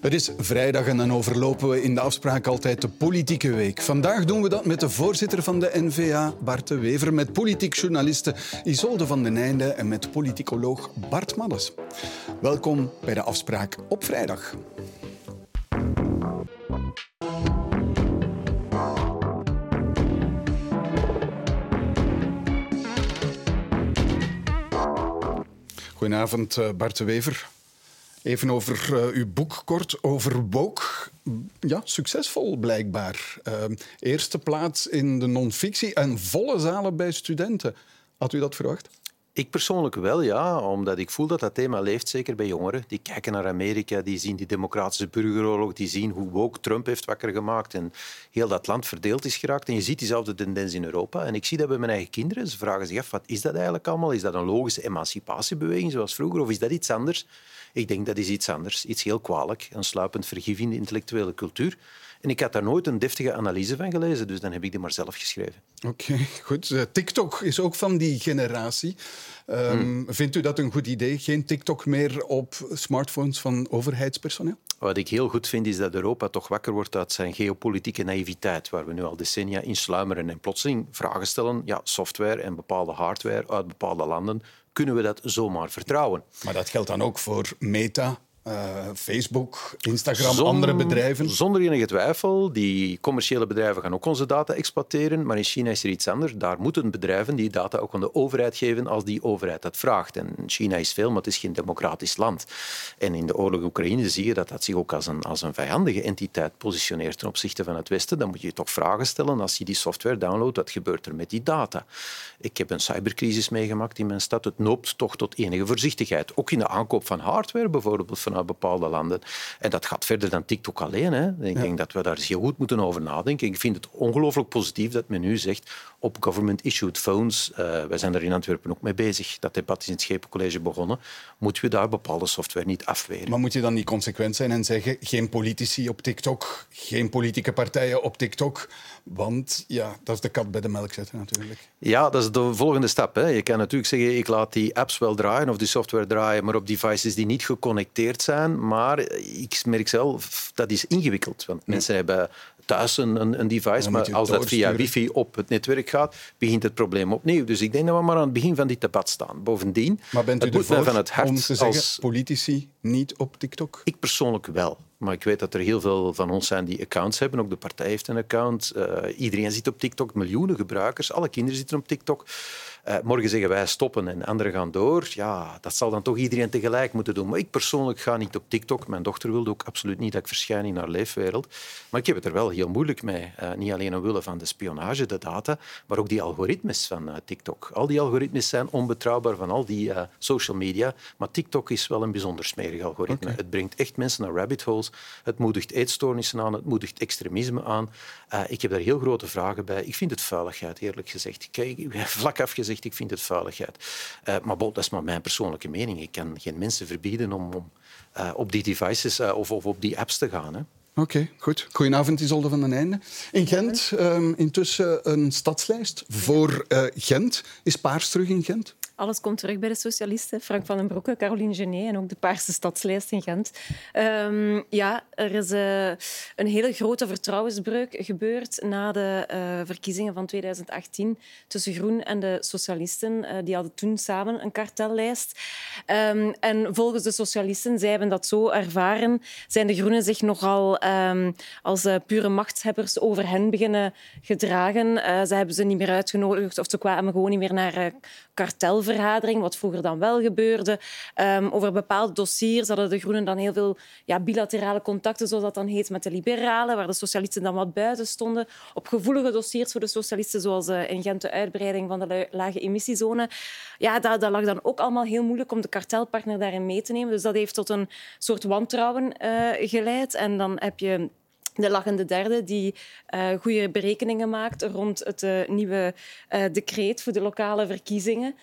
Het is vrijdag en dan overlopen we in de afspraak altijd de politieke week. Vandaag doen we dat met de voorzitter van de NVA, Bart de Wever, met politiek journaliste Isolde van den Einde en met politicoloog Bart Maddes. Welkom bij de afspraak op vrijdag. Goedenavond, eh, Bart de Wever. Even over uh, uw boek kort, over woke. Ja, succesvol blijkbaar. Uh, eerste plaats in de non-fictie en volle zalen bij studenten. Had u dat verwacht? Ik persoonlijk wel, ja. Omdat ik voel dat dat thema leeft, zeker bij jongeren. Die kijken naar Amerika, die zien die democratische burgeroorlog, die zien hoe woke Trump heeft wakker gemaakt en heel dat land verdeeld is geraakt. En je ziet diezelfde tendens in Europa. En ik zie dat bij mijn eigen kinderen. Ze vragen zich af, wat is dat eigenlijk allemaal? Is dat een logische emancipatiebeweging zoals vroeger of is dat iets anders? Ik denk dat is iets anders, iets heel kwalijk, een sluipend vergif in de intellectuele cultuur. En ik had daar nooit een deftige analyse van gelezen, dus dan heb ik die maar zelf geschreven. Oké, goed. Uh, TikTok is ook van die generatie. Um, Vindt u dat een goed idee? Geen TikTok meer op smartphones van overheidspersoneel? Wat ik heel goed vind, is dat Europa toch wakker wordt uit zijn geopolitieke naïviteit, waar we nu al decennia in sluimeren en plotseling vragen stellen. Ja, software en bepaalde hardware uit bepaalde landen kunnen we dat zomaar vertrouwen. Maar dat geldt dan ook voor Meta, uh, Facebook, Instagram, andere bedrijven? Zonder enige twijfel. Die commerciële bedrijven gaan ook onze data exploiteren. Maar in China is er iets anders. Daar moeten bedrijven die data ook aan de overheid geven als die overheid dat vraagt. En China is veel, maar het is geen democratisch land. En in de oorlog Oekraïne zie je dat dat zich ook als een, als een vijandige entiteit positioneert ten opzichte van het Westen. Dan moet je toch vragen stellen als je die software downloadt. Wat gebeurt er met die data? Ik heb een cybercrisis meegemaakt in mijn stad. Het noopt toch tot enige voorzichtigheid. Ook in de aankoop van hardware bijvoorbeeld vanuit bepaalde landen. En dat gaat verder dan TikTok alleen. Hè. Ik denk dat we daar heel goed moeten over nadenken. Ik vind het ongelooflijk positief dat men nu zegt op government-issued phones, uh, wij zijn er in Antwerpen ook mee bezig, dat debat is in het Schepencollege begonnen, moeten we daar bepaalde software niet afweren. Maar moet je dan niet consequent zijn en zeggen geen politici op TikTok, geen politieke partijen op TikTok? Want ja, dat is de kat bij de melk zetten natuurlijk. Ja, dat is de volgende stap. Hè. Je kan natuurlijk zeggen, ik laat die apps wel draaien of die software draaien, maar op devices die niet geconnecteerd zijn. Maar ik merk zelf, dat is ingewikkeld. Want mensen hebben thuis een, een device, maar als dat via wifi op het netwerk gaat, begint het probleem opnieuw. Dus ik denk dat we maar aan het begin van dit debat staan. Bovendien, maar bent u het ervoor van het hart om te zeggen, als politici niet op TikTok? Ik persoonlijk wel. Maar ik weet dat er heel veel van ons zijn die accounts hebben. Ook de partij heeft een account. Uh, iedereen zit op TikTok, miljoenen gebruikers. Alle kinderen zitten op TikTok. Uh, morgen zeggen wij stoppen en anderen gaan door. Ja, dat zal dan toch iedereen tegelijk moeten doen. Maar ik persoonlijk ga niet op TikTok. Mijn dochter wilde ook absoluut niet dat ik verschijn in haar leefwereld. Maar ik heb het er wel heel moeilijk mee. Uh, niet alleen omwille van de spionage, de data, maar ook die algoritmes van uh, TikTok. Al die algoritmes zijn onbetrouwbaar van al die social media. Maar TikTok is wel een bijzonder smerig algoritme. Okay. Het brengt echt mensen naar rabbit holes. Het moedigt eetstoornissen aan, het moedigt extremisme aan. ik heb daar heel grote vragen bij. Ik vind het vuiligheid, eerlijk gezegd. Kijk, vlak afgezegd ik vind het vuiligheid. Uh, maar bon, dat is maar mijn persoonlijke mening. Ik kan geen mensen verbieden om, uh, op die devices uh, of, of, op die apps te gaan. Hè. Oké, goed. Goedenavond, Isolde van den Einde. In Gent um, intussen een stadslijst voor Gent. Is Paars terug in Gent? Alles komt terug bij de socialisten. Frank van den Broeke, Caroline Genet en ook de Paarse Stadslijst in Gent. Um, ja, er is uh, een hele grote vertrouwensbreuk gebeurd na de uh, verkiezingen van 2018 tussen Groen en de socialisten. Uh, die hadden toen samen een kartellijst. Um, en volgens de socialisten, zij hebben dat zo ervaren, zijn de Groenen zich nogal um, als pure machtshebbers over hen beginnen gedragen. ze hebben ze niet meer uitgenodigd of ze kwamen gewoon niet meer naar kartel vergadering, wat vroeger dan wel gebeurde. Um, over bepaalde dossiers hadden de Groenen dan heel veel ja, bilaterale contacten, zoals dat dan heet, met de liberalen, waar de socialisten dan wat buiten stonden. Op gevoelige dossiers voor de socialisten, zoals uh, in Gent de uitbreiding van de lage emissiezone. Ja, dat, dat lag dan ook allemaal heel moeilijk om de kartelpartner daarin mee te nemen. Dus dat heeft tot een soort wantrouwen uh, geleid. En dan heb je de lachende derde, die uh, goede berekeningen maakt rond het nieuwe decreet voor de lokale verkiezingen.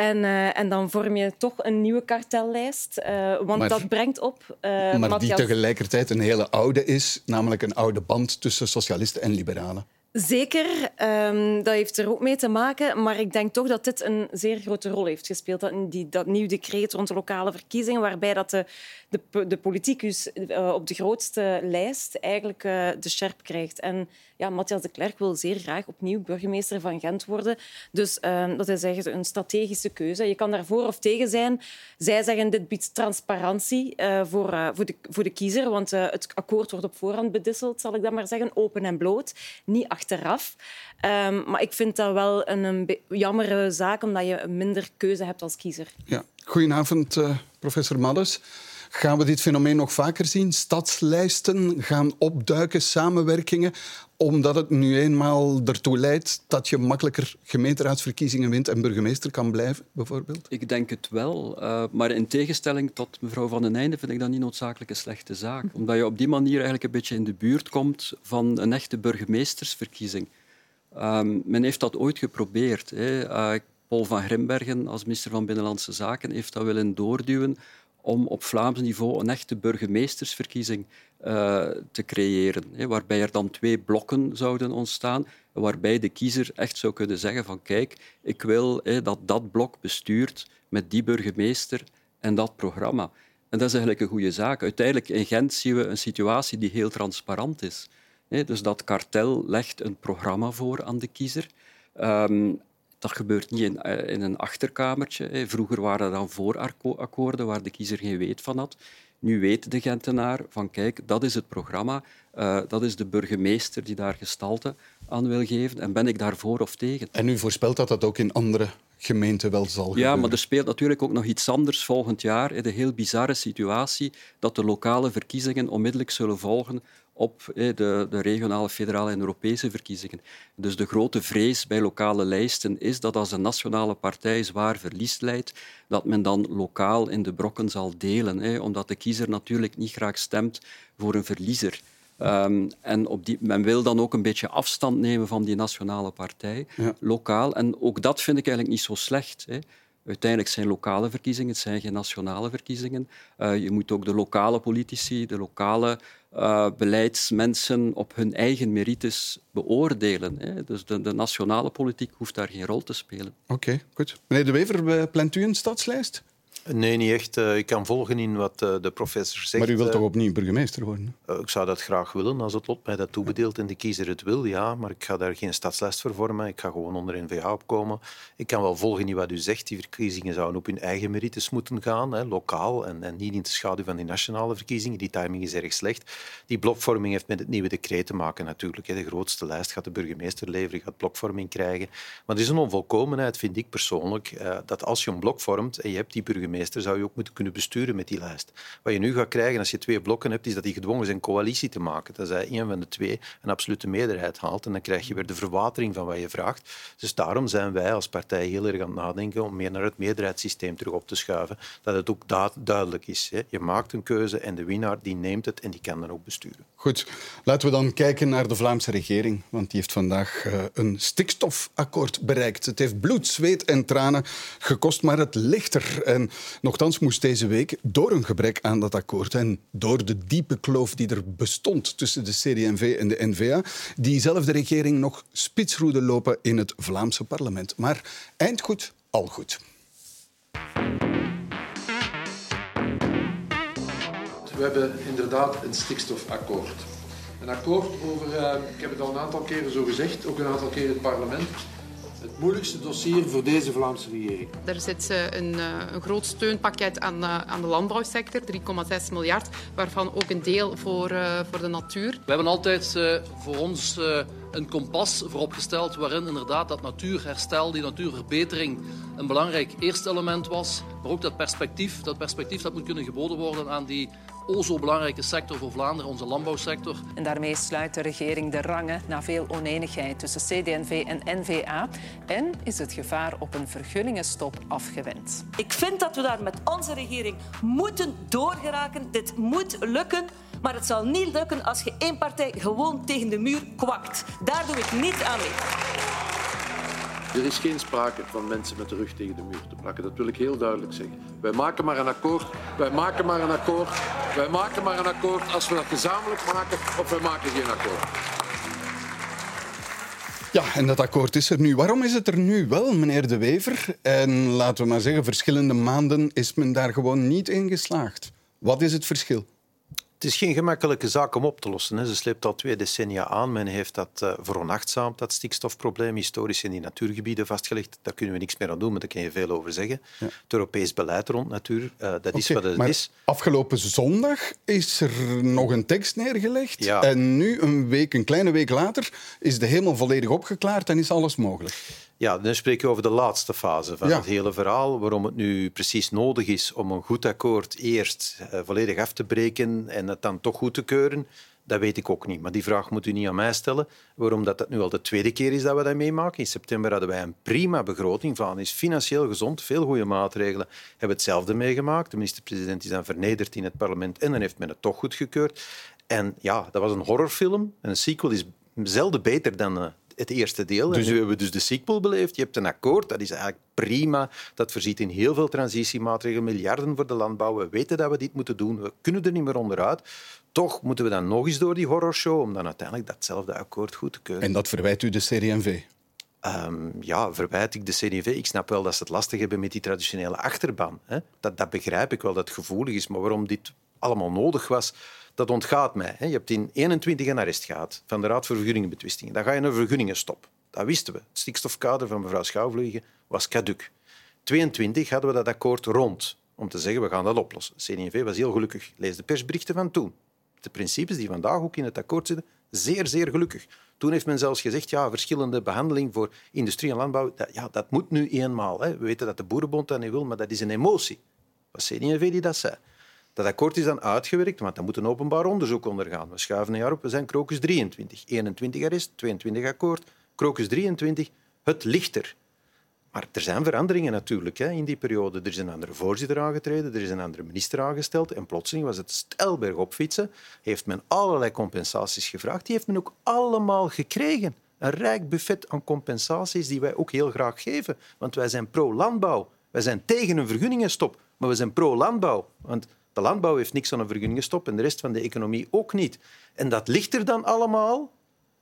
En, uh, en, dan vorm je toch een nieuwe kartellijst. Uh, want maar, dat brengt op. Uh, maar Matthias... die tegelijkertijd een hele oude is, namelijk een oude band tussen socialisten en liberalen. Zeker, um, dat heeft er ook mee te maken. Maar ik denk toch dat dit een zeer grote rol heeft gespeeld. Dat, die, dat nieuw decreet rond de lokale verkiezingen, waarbij dat de, de, de politicus uh, op de grootste lijst eigenlijk uh, de scherp krijgt. En ja, Matthias de Klerk wil zeer graag opnieuw burgemeester van Gent worden. Dus uh, dat is echt een strategische keuze. Je kan daar voor of tegen zijn. Zij zeggen dit biedt transparantie uh, voor, voor, de, voor de kiezer, want het akkoord wordt op voorhand bedisseld, zal ik dat maar zeggen, open en bloot, niet achteraf. Um, maar ik vind dat wel een, een jammere zaak, omdat je minder keuze hebt als kiezer. Ja. Goedenavond, professor Maddes. Gaan we dit fenomeen nog vaker zien? Stadslijsten gaan opduiken, samenwerkingen, omdat het nu eenmaal ertoe leidt dat je makkelijker gemeenteraadsverkiezingen wint en burgemeester kan blijven, bijvoorbeeld? Ik denk het wel. Uh, maar in tegenstelling tot mevrouw Van den Einde vind ik dat niet noodzakelijk een slechte zaak. Omdat je op die manier eigenlijk een beetje in de buurt komt van een echte burgemeestersverkiezing. Um, men heeft dat ooit geprobeerd. Hè. Uh, Paul van Grimbergen als minister van Binnenlandse Zaken heeft dat willen doorduwen om op Vlaams niveau een echte burgemeestersverkiezing uh, te creëren, hè, waarbij er dan twee blokken zouden ontstaan, waarbij de kiezer echt zou kunnen zeggen van kijk, ik wil hè, dat dat blok bestuurt met die burgemeester en dat programma. En dat is eigenlijk een goede zaak. Uiteindelijk in Gent zien we een situatie die heel transparant is. Dus dat kartel legt een programma voor aan de kiezer. Um, dat gebeurt niet in, eh, in een achterkamertje. Vroeger waren er dan voorakkoorden waar de kiezer geen weet van had. Nu weet de Gentenaar van kijk, dat is het programma, uh, dat is de burgemeester die daar gestalte aan wil geven en ben ik daarvoor of tegen. En u voorspelt dat dat ook in andere gemeenten wel zal gebeuren? Ja, maar er speelt natuurlijk ook nog iets anders volgend jaar. De heel bizarre situatie dat de lokale verkiezingen onmiddellijk zullen volgen op de, de, regionale, federale en Europese verkiezingen. Dus de grote vrees bij lokale lijsten is dat als een nationale partij zwaar verlies leidt, dat men dan lokaal in de brokken zal delen, omdat de kiezer natuurlijk niet graag stemt voor een verliezer. Um, en op die, men wil dan ook een beetje afstand nemen van die nationale partij, lokaal. En ook dat vind ik eigenlijk niet zo slecht. Hè. Uiteindelijk zijn lokale verkiezingen, het zijn geen nationale verkiezingen. Uh, je moet ook de lokale politici, de lokale uh, beleidsmensen op hun eigen merites beoordelen. Hè. Dus de, de, nationale politiek hoeft daar geen rol te spelen. Oké, goed. Meneer De Wever, eh, plant u een stadslijst? Nee, niet echt. Eh, ik kan volgen in wat eh, de professor zegt. Maar u wilt eh, toch opnieuw burgemeester worden? ik zou dat graag willen, als het lot mij dat toebedeelt en de kiezer het wil, ja. Maar ik ga daar geen stadslijst voor vormen. Ik ga gewoon onder NVA opkomen. Ik kan wel volgen in wat u zegt. Die verkiezingen zouden op hun eigen merites moeten gaan, hè, lokaal, en, en, niet in de schaduw van die nationale verkiezingen. Die timing is erg slecht. Die blokvorming heeft met het nieuwe decreet te maken natuurlijk. Hè. De grootste lijst gaat de burgemeester leveren, gaat blokvorming krijgen. Maar er is een onvolkomenheid, vind ik persoonlijk, dat als je een blok vormt en je hebt die burgemeester, zou je ook moeten kunnen besturen met die lijst. Wat je nu gaat krijgen als je twee blokken hebt, is dat die gedwongen zijn coalitie te maken. Dat zij een van de twee een absolute meerderheid haalt. En dan krijg je weer de verwatering van wat je vraagt. Dus daarom zijn wij als partij heel erg aan het nadenken om meer naar het meerderheidssysteem terug op te schuiven. Dat het ook duidelijk is. Hè. Je maakt een keuze en de winnaar die neemt het en die kan dan ook besturen. Goed, laten we dan kijken naar de Vlaamse regering. Want die heeft vandaag uh, een stikstofakkoord bereikt. Het heeft bloed, zweet en tranen gekost, maar het ligt er. En Nochtans moest deze week door een gebrek aan dat akkoord en door de diepe kloof die er bestond tussen de CD&V en de N-VA, diezelfde regering nog spitsroede lopen in het Vlaamse parlement. Maar eind goed, al goed. We hebben inderdaad een stikstofakkoord. Een akkoord over, uh, ik heb het al een aantal keren zo gezegd, ook een aantal keren in het parlement, het moeilijkste dossier voor deze Vlaamse regering. Er zit eh, een, eh, een groot steunpakket aan, eh, aan de landbouwsector, 3,6 miljard, waarvan ook een deel voor, voor de natuur. We hebben altijd voor ons een kompas vooropgesteld waarin inderdaad dat natuurherstel, die natuurverbetering een belangrijk eerste element was. Maar ook dat perspectief, dat perspectief dat moet kunnen geboden worden aan die o zo belangrijke sector voor Vlaanderen, onze landbouwsector. En daarmee sluit de regering de rangen na veel oneenigheid tussen CD&V en NVA en is het gevaar op een vergunningenstop afgewend. Ik vind dat we daar met onze regering moeten doorgeraken. Dit moet lukken. Maar het zal niet lukken als je één partij gewoon tegen de muur kwakt. Daar doe ik niet aan mee. Er is geen sprake van mensen met de rug tegen de muur te plakken. Dat wil ik heel duidelijk zeggen. Wij maken maar een akkoord. Wij maken maar een akkoord. Wij maken maar een akkoord als we dat gezamenlijk maken of wij maken geen akkoord. Ja, en dat akkoord is er nu. Waarom is het er nu wel, meneer De Wever? En laten we maar zeggen, verschillende maanden is men daar gewoon niet in geslaagd. Wat is het verschil? Het is geen gemakkelijke zaak om op te lossen. Hè. Ze sleept al twee decennia aan. Men heeft dat uh, veronachtzaamd, dat stikstofprobleem, historisch in die natuurgebieden vastgelegd. Daar kunnen we niks meer aan doen, maar daar kun je veel over zeggen. Ja. Het Europees beleid rond natuur, uh, dat is wat het maar is. Afgelopen zondag is er nog een tekst neergelegd. Ja. En nu, een, week, een kleine week later, is de hemel volledig opgeklaard en is alles mogelijk. Ja, dan spreek je over de laatste fase van ja. het hele verhaal. Waarom het nu precies nodig is om een goed akkoord eerst uh, volledig af te breken en het dan toch goed te keuren, dat weet ik ook niet. Maar die vraag moet u niet aan mij stellen. Waarom dat, dat nu al de tweede keer is dat we dat meemaken. In september hadden wij een prima begroting. Vlaanderen is financieel gezond, veel goede maatregelen. We hebben hetzelfde meegemaakt. De minister-president is dan vernederd in het parlement en dan heeft men het toch goedgekeurd. En ja, dat was een horrorfilm. En een sequel is zelden beter dan uh, het eerste deel. Dus... En nu hebben we dus de sequel beleefd. Je hebt een akkoord, dat is eigenlijk prima. Dat voorziet in heel veel transitiemaatregelen, miljarden voor de landbouw. We weten dat we dit moeten doen. We kunnen er niet meer onderuit. Toch moeten we dan nog eens door die horrorshow om dan uiteindelijk datzelfde akkoord goed te keuren. En dat verwijt u de CD&V? Um, ja, verwijt ik de CD&V. Ik snap wel dat ze het lastig hebben met die traditionele achterban. Hè. Dat, dat begrijp ik wel, dat het gevoelig is. Maar waarom dit allemaal nodig was, dat ontgaat mij. Je hebt in 21 een arrest gehad van de Raad voor Vergunningenbetwistingen. Dan ga je een vergunningenstop. Dat wisten we. Het stikstofkader van mevrouw Schouwvliegen was caduc. 22 hadden we dat akkoord rond om te zeggen we gaan dat oplossen. CD&V was heel gelukkig. Lees de persberichten van toen. De principes die vandaag ook in het akkoord zitten, zeer, zeer gelukkig. Toen heeft men zelfs gezegd, ja, verschillende behandeling voor industrie en landbouw, dat, ja, dat moet nu eenmaal. Hè. We weten dat de Boerenbond dat niet wil, maar dat is een emotie. Dat was CD&V die dat zei. Dat akkoord is dan uitgewerkt, want dat moet een openbaar onderzoek ondergaan. We schuiven een jaar op, we zijn Crocus 23. 21 arrest, 22 akkoord. Crocus 23, het lichter. Maar er zijn veranderingen natuurlijk hè, in die periode. Er is een andere voorzitter aangetreden, er is een andere minister aangesteld en plotseling was het stelberg op fietsen. Heeft men allerlei compensaties gevraagd. Die heeft men ook allemaal gekregen. Een rijk buffet aan compensaties die wij ook heel graag geven. Want wij zijn pro-landbouw. Wij zijn tegen een vergunningenstop, maar we zijn pro-landbouw. Want de landbouw heeft niks aan een vergunningenstop en de rest van de economie ook niet. En dat ligt er dan allemaal.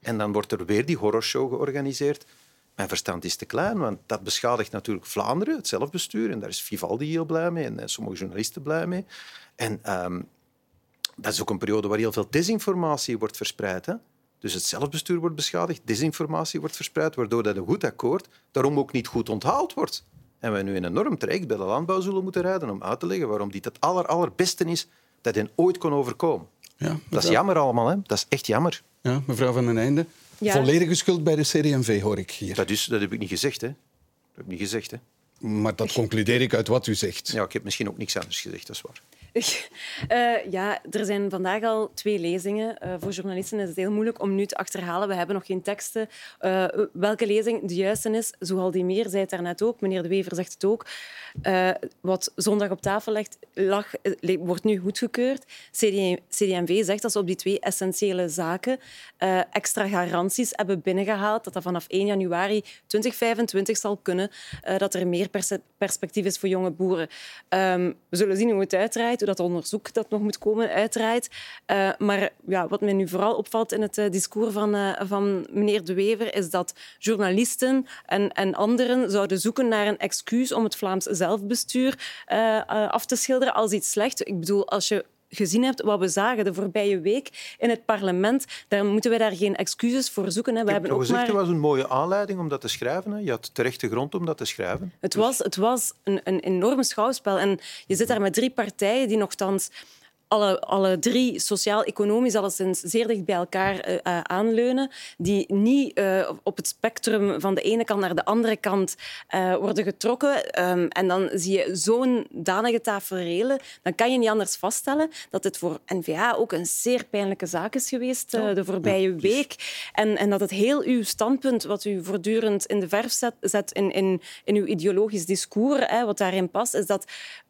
En dan wordt er weer die horrorshow georganiseerd. Mijn verstand is te klein, want dat beschadigt natuurlijk Vlaanderen, het zelfbestuur. En daar is Vivaldi heel blij mee en sommige journalisten blij mee. En um, dat is ook een periode waar heel veel desinformatie wordt verspreid. Hè? Dus het zelfbestuur wordt beschadigd, desinformatie wordt verspreid, waardoor dat een goed akkoord daarom ook niet goed onthaald wordt. En we nu een enorm traject bij de landbouw zullen moeten rijden om uit te leggen waarom dit het aller, allerbeste is dat hij ooit kon overkomen. Ja, dat is jammer allemaal, hè? dat is echt jammer. Ja, mevrouw Van den Einde, ja. volledige schuld bij de CD&V hoor ik hier. Dat, is, dat heb ik niet gezegd. Hè. Dat heb ik niet gezegd. Hè. Maar dat concludeer ik uit wat u zegt. Ja, ik heb misschien ook niks anders gezegd, dat is waar. Uh, ja, er zijn vandaag al twee lezingen. Uh, voor journalisten is het heel moeilijk om nu te achterhalen. We hebben nog geen teksten. Uh, welke lezing de juiste is, Zoal meer zei het daarnet ook. Meneer De Wever zegt het ook. wat zondag op tafel ligt, lag, wordt nu goedgekeurd. CD&V zegt dat ze op die twee essentiële zaken extra garanties hebben binnengehaald. Dat dat vanaf 1 januari 2025 zal kunnen. dat er meer perspectief is voor jonge boeren. Um, we zullen zien hoe het uitdraait dat onderzoek dat nog moet komen uitdraait. Uh, maar ja, wat mij nu vooral opvalt in het uh, discours van, uh, van meneer De Wever is dat journalisten en, en anderen zouden zoeken naar een excuus om het Vlaams zelfbestuur af te schilderen als iets slecht. Ik bedoel, als je gezien hebt wat we zagen de voorbije week in het parlement, dan moeten we daar geen excuses voor zoeken. Hè. We hebben ook gezegd, maar... Het was een mooie aanleiding om dat te schrijven. Hè. Je had terechte grond om dat te schrijven. Het dus... was, het was een, een enorm schouwspel. En je zit daar met drie partijen die nogthans alle, alle drie sociaal-economisch alleszins zeer dicht bij elkaar uh, aanleunen, die niet uh, op het spectrum van de ene kant naar de andere kant uh, worden getrokken. Um, en dan zie je zo'n danige taferelen, dan kan je niet anders vaststellen dat dit voor N-VA ook een zeer pijnlijke zaak is geweest de voorbije week. En, en dat het heel uw standpunt, wat u voortdurend in de verf zet, zet in, in, in uw ideologisch discours, hè, wat daarin past, is dat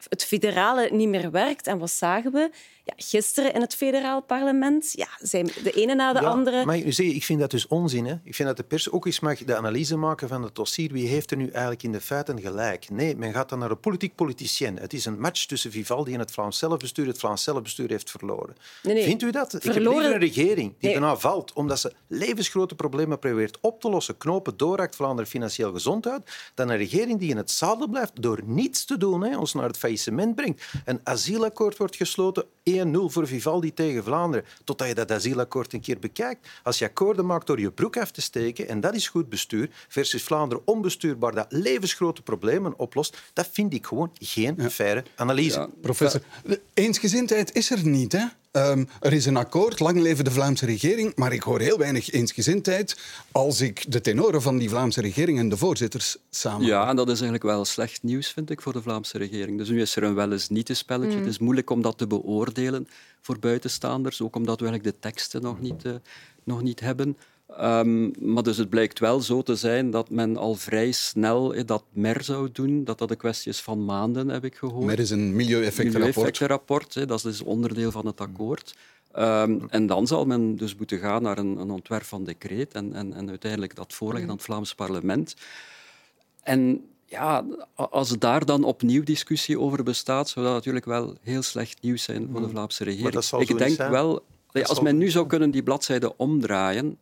het federale niet meer werkt. En wat zagen we? Ja, gisteren in het federaal parlement ja, zijn de ene na de Ja, andere... Ik nu zeggen, ik vind dat dus onzin. Hè? Ik vind dat de pers ook eens mag de analyse maken van het dossier. Wie heeft er nu eigenlijk in de feiten gelijk? Nee, men gaat dan naar een politiek politicien. Het is een match tussen Vivaldi en het Vlaams zelfbestuur. Het Vlaams zelfbestuur heeft verloren. Nee, nee. Vindt u dat? Ik heb Verloren- liever een regering die Nee. valt omdat ze levensgrote problemen probeert op te lossen, knopen doorraakt, Vlaanderen financieel gezond houdt, dan een regering die in het zadel blijft door niets te doen, hè, ons naar het faillissement brengt. Een asielakkoord wordt gesloten, 1-0 voor Vivaldi tegen Vlaanderen, totdat je dat asielakkoord een keer bekijkt. Als je akkoorden maakt door je broek af te steken, en dat is goed bestuur, versus Vlaanderen onbestuurbaar dat levensgrote problemen oplost, dat vind ik gewoon geen faire analyse. Ja. Professor, de eensgezindheid is er niet. Hè? Ehm, er is een akkoord, lang leven de Vlaamse regering, maar ik hoor heel weinig eensgezindheid als ik de tenoren van die Vlaamse regering en de voorzitters samen. Ja, en dat is eigenlijk wel slecht nieuws, vind ik, voor de Vlaamse regering. Dus nu is er een wel eens niet spelletje. Het is moeilijk om dat te beoordelen voor buitenstaanders, ook omdat we eigenlijk de teksten nog niet, eh, nog niet hebben. Ehm, maar dus het blijkt wel zo te zijn dat men al vrij snel eh, dat mer zou doen, dat dat een kwestie is van maanden, heb ik gehoord. Er is een milieueffectenrapport. Milieueffectenrapport, dat is dus onderdeel van het akkoord. Ehm, en dan zal men dus moeten gaan naar een, een ontwerp van decreet en, en, en uiteindelijk dat voorleggen aan het Vlaams parlement. En ja, als daar dan opnieuw discussie over bestaat, zou dat natuurlijk wel heel slecht nieuws zijn voor de Vlaamse regering. dat zal Ik denk zijn. wel, nee, als zal men nu zou kunnen die bladzijde omdraaien,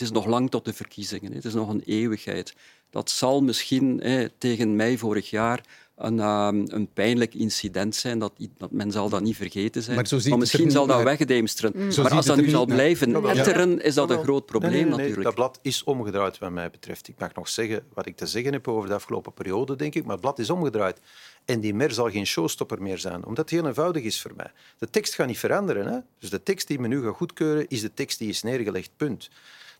het is nog lang tot de verkiezingen, hè. het is nog een eeuwigheid. Dat zal misschien hè, tegen mei vorig jaar een, ehm, een pijnlijk incident zijn, dat, dat men zal dat niet vergeten zijn. Maar zo ziet het misschien zal dat wegdemsteren. Maar ziet als dat nu zal blijven etteren, is dat een groot probleem Nee, nee, nee, natuurlijk. Dat blad is omgedraaid, wat mij betreft. Ik mag nog zeggen wat ik te zeggen heb over de afgelopen periode, denk ik, maar het blad is omgedraaid. En die mer zal geen showstopper meer zijn, omdat het heel eenvoudig is voor mij. De tekst gaat niet veranderen. Hè? Dus de tekst die men nu gaat goedkeuren, is de tekst die is neergelegd, punt.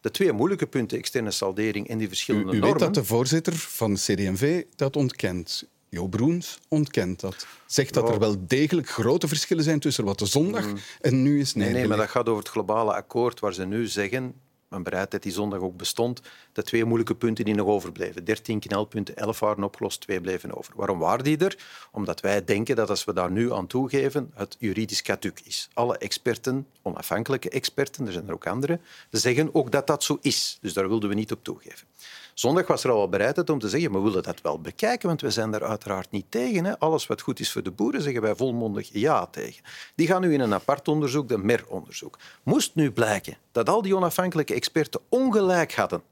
De twee moeilijke punten, externe saldering en die U, verschillende u weet normen... dat de voorzitter van CD&V dat ontkent. Jo Broens ontkent dat. Zegt dat er wel degelijk grote verschillen zijn tussen wat de zondag en nu is Nee, nee, maar dat gaat over het globale akkoord waar ze nu zeggen, mijn bereidheid die zondag ook bestond, de twee moeilijke punten die nog overbleven. 13 knelpunten, 11 waren opgelost, twee bleven over. Waarom waren die er? Omdat wij denken dat als we daar nu aan toegeven, het juridisch caduc is. Alle experten, onafhankelijke experten, er zijn er ook andere, zeggen ook dat dat zo is. Dus daar wilden we niet op toegeven. Zondag was er al wel bereidheid om te zeggen, we willen dat wel bekijken, want we zijn daar uiteraard niet tegen. Hè. Alles wat goed is voor de boeren, zeggen wij volmondig ja tegen. Die gaan nu in een apart onderzoek, de MER-onderzoek. Moest nu blijken dat al die onafhankelijke experten ongelijk hadden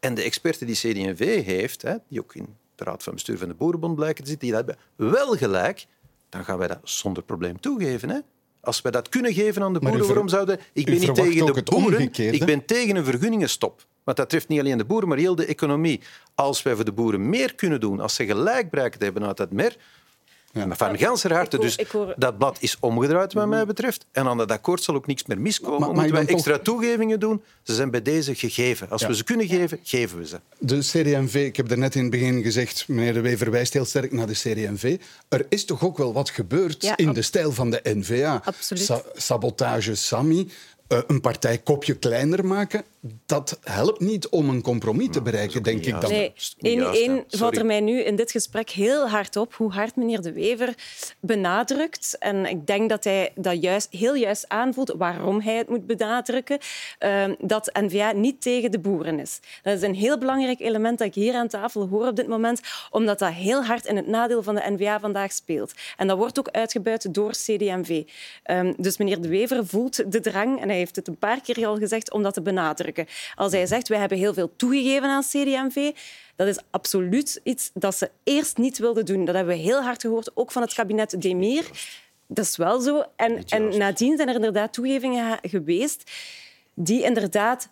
en de experten die CD&V heeft, hè, die ook in de Raad van Bestuur van de Boerenbond blijken te zitten, die hebben wel gelijk, dan gaan wij dat zonder probleem toegeven. Hè. Als wij dat kunnen geven aan de boeren, waarom zouden... Ik ben niet tegen de boeren, ik ben tegen een vergunningenstop. Want dat treft niet alleen de boeren, maar heel de economie. Als wij voor de boeren meer kunnen doen, als ze gelijk bereikt hebben uit dat mer, maar van ganser harte. Dus hoor- dat blad is omgedraaid, wat mij betreft. En aan dat akkoord zal ook niks meer miskomen. Maar- maar Moeten wij extra toegevingen doen? Ze zijn bij deze gegeven. Als Ja. we ze kunnen geven, geven we ze. De CD&V, ik heb er net in het begin gezegd, meneer De Wever wijst heel sterk naar de CD&V. Er is toch ook wel wat gebeurd Ja, in de stijl van de N-VA. Absoluut. Sa- sabotage, Sami. eh, een partij kopje kleiner maken, dat helpt niet om een compromis te bereiken, denk ik dan. Nee, niet één, valt er mij nu in dit gesprek heel hard op hoe hard meneer De Wever benadrukt. En ik denk dat hij dat juist, heel juist aanvoelt waarom hij het moet benadrukken. eh, dat N-VA niet tegen de boeren is. Dat is een heel belangrijk element dat ik hier aan tafel hoor op dit moment, omdat dat heel hard in het nadeel van de N-VA vandaag speelt. En dat wordt ook uitgebuit door CD&V. Ehm, dus meneer De Wever voelt de drang, en hij heeft het een paar keer al gezegd, om dat te benadrukken. Als hij zegt, wij hebben heel veel toegegeven aan CD&V, dat is absoluut iets dat ze eerst niet wilden doen. Dat hebben we heel hard gehoord, ook van het kabinet Demir. Dat is wel zo. En, en nadien zijn er inderdaad toegevingen ge- geweest die inderdaad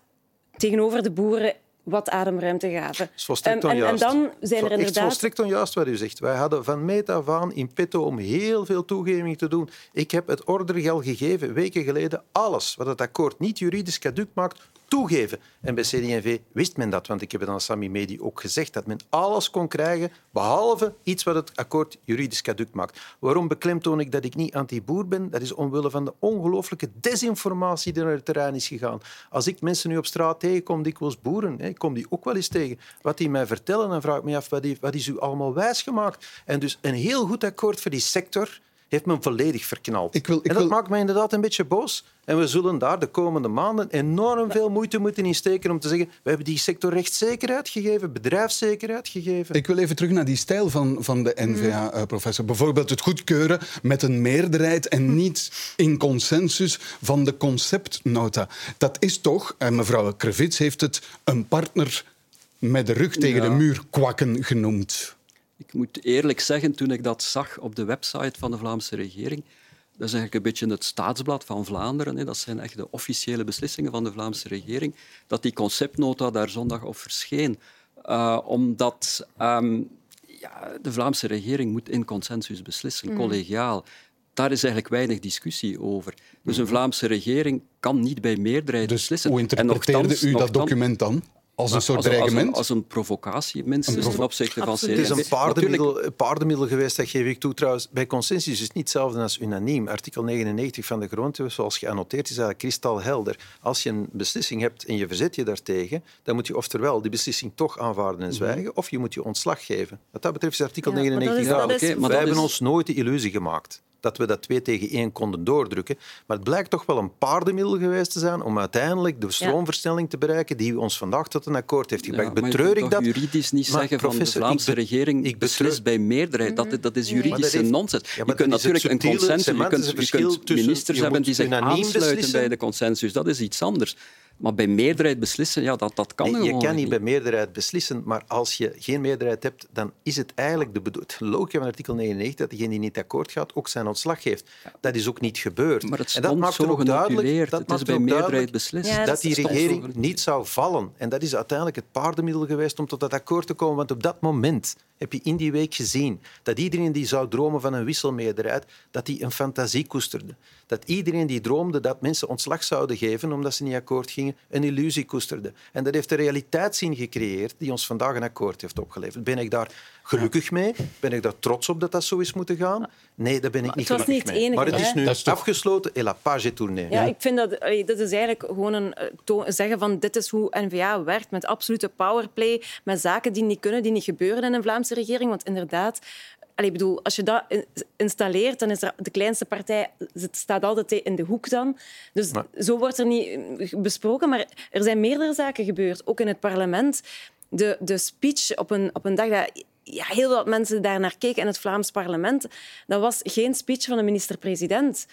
tegenover de boeren wat ademruimte gaven. Dat is volstrekt Ehm, en, en dan zijn er Echt inderdaad... volstrekt onjuist wat u zegt. Wij hadden van meet af aan in petto om heel veel toegevingen te doen. Ik heb het ordergeld gegeven, weken geleden, alles wat het akkoord niet juridisch caduc maakt, toegeven. En bij CD&V wist men dat, want ik heb het aan Sami Medi ook gezegd, dat men alles kon krijgen, behalve iets wat het akkoord juridisch caduc maakt. Waarom beklemtoon ik dat ik niet anti-boer ben? Dat is omwille van de ongelooflijke desinformatie die naar het terrein is gegaan. Als ik mensen nu op straat tegenkom, dikwijls boeren, ik kom die ook wel eens tegen, wat die mij vertellen, dan vraag ik me af, wat is u allemaal wijsgemaakt? En dus een heel goed akkoord voor die sector heeft me volledig verknald. Ik wil- ik en dat wil- maakt mij inderdaad een beetje boos. En we zullen daar de komende maanden enorm veel moeite moeten insteken om te zeggen we hebben die sector rechtszekerheid gegeven, bedrijfszekerheid gegeven. Ik wil even terug naar die stijl van, van de NVA, eh, professor. Bijvoorbeeld het goedkeuren met een meerderheid en niet in consensus van de conceptnota. Dat is toch, en mevrouw Krevits heeft het, een partner met de rug tegen Ja. de muur kwakken genoemd. Ik moet eerlijk zeggen, toen ik dat zag op de website van de Vlaamse regering, dat is eigenlijk een beetje het staatsblad van Vlaanderen, hè, dat zijn echt de officiële beslissingen van de Vlaamse regering, dat die conceptnota daar zondag op verscheen. Uh, omdat ehm, ja, de Vlaamse regering moet in consensus beslissen, collegiaal. Daar is eigenlijk weinig discussie over. Dus een Vlaamse regering kan niet bij meerderheid Dus beslissen. hoe En interpreteerde nochtans- u dat document dan? Als een soort als, als, dreigement? een, als een provocatie, minstens Een provo- ten opzichte van. Het is een paardenmiddel, geweest, dat geef ik toe trouwens. Bij consensus is het niet hetzelfde als unaniem. Artikel 99 van de grondwet, zoals geannoteerd, is eigenlijk kristalhelder. Als je een beslissing hebt en je verzet je daartegen, dan moet je oftewel die beslissing toch aanvaarden en zwijgen, of je moet je ontslag geven. Wat dat betreft is artikel Ja, maar dat 99 is- maar Wij hebben ons nooit de illusie gemaakt dat we dat twee tegen één konden doordrukken. Maar het blijkt toch wel een paardenmiddel geweest te zijn om uiteindelijk de stroomversnelling te bereiken die ons vandaag tot een akkoord heeft gebracht. Ja, Betreur ik dat? juridisch niet Maar zeggen van de professor, Vlaamse ik regering ik beslist bij meerderheid. Dat, dat is juridische heeft- nonsens. Ja, je kunt natuurlijk een consensus... Je kunt, je kunt tussen ministers je hebben die zich unaniem aansluiten beslissen. bij de consensus. Dat is iets anders. Maar bij meerderheid beslissen, ja, dat, dat kan Nee, je kan niet bij meerderheid beslissen, maar als je geen meerderheid hebt, dan is het eigenlijk de bedo- het logica van artikel 99 dat degene die niet akkoord gaat ook zijn ontslag geeft. Dat is ook niet gebeurd. Maar het en dat maakt zo er ook duidelijk, dat Het is bij er meerderheid. Ja, dat dat die regering niet zou vallen. En dat is uiteindelijk het paardenmiddel geweest om tot dat akkoord te komen. Want op dat moment heb je in die week gezien dat iedereen die zou dromen van een wisselmeerderheid, dat die een fantasie koesterde. Dat iedereen die droomde dat mensen ontslag zouden geven omdat ze niet akkoord gingen, een illusie koesterde. En dat heeft een realiteitszin gecreëerd die ons vandaag een akkoord heeft opgeleverd. Ben ik daar gelukkig mee? Ben ik daar trots op dat dat zo is moeten gaan? Nee, daar ben ik niet het was gelukkig niet het mee. enige, maar het is nu Dat is toch- afgesloten et la page est tournée. Ja, ik vind dat dat is eigenlijk gewoon een eh, zeggen van dit is hoe N-VA werkt met absolute powerplay, met zaken die niet kunnen, die niet gebeuren in een Vlaamse regering. Want inderdaad, allee, bedoel, als je dat in- installeert, dan is er de kleinste partij het staat altijd in de hoek dan. Dus Maar- zo wordt er niet eh, besproken, maar er zijn meerdere zaken gebeurd, ook in het parlement. De, de speech op een, op een dag dat ja, heel wat mensen daar naar keken in het Vlaams parlement, dat was geen speech van de minister-president.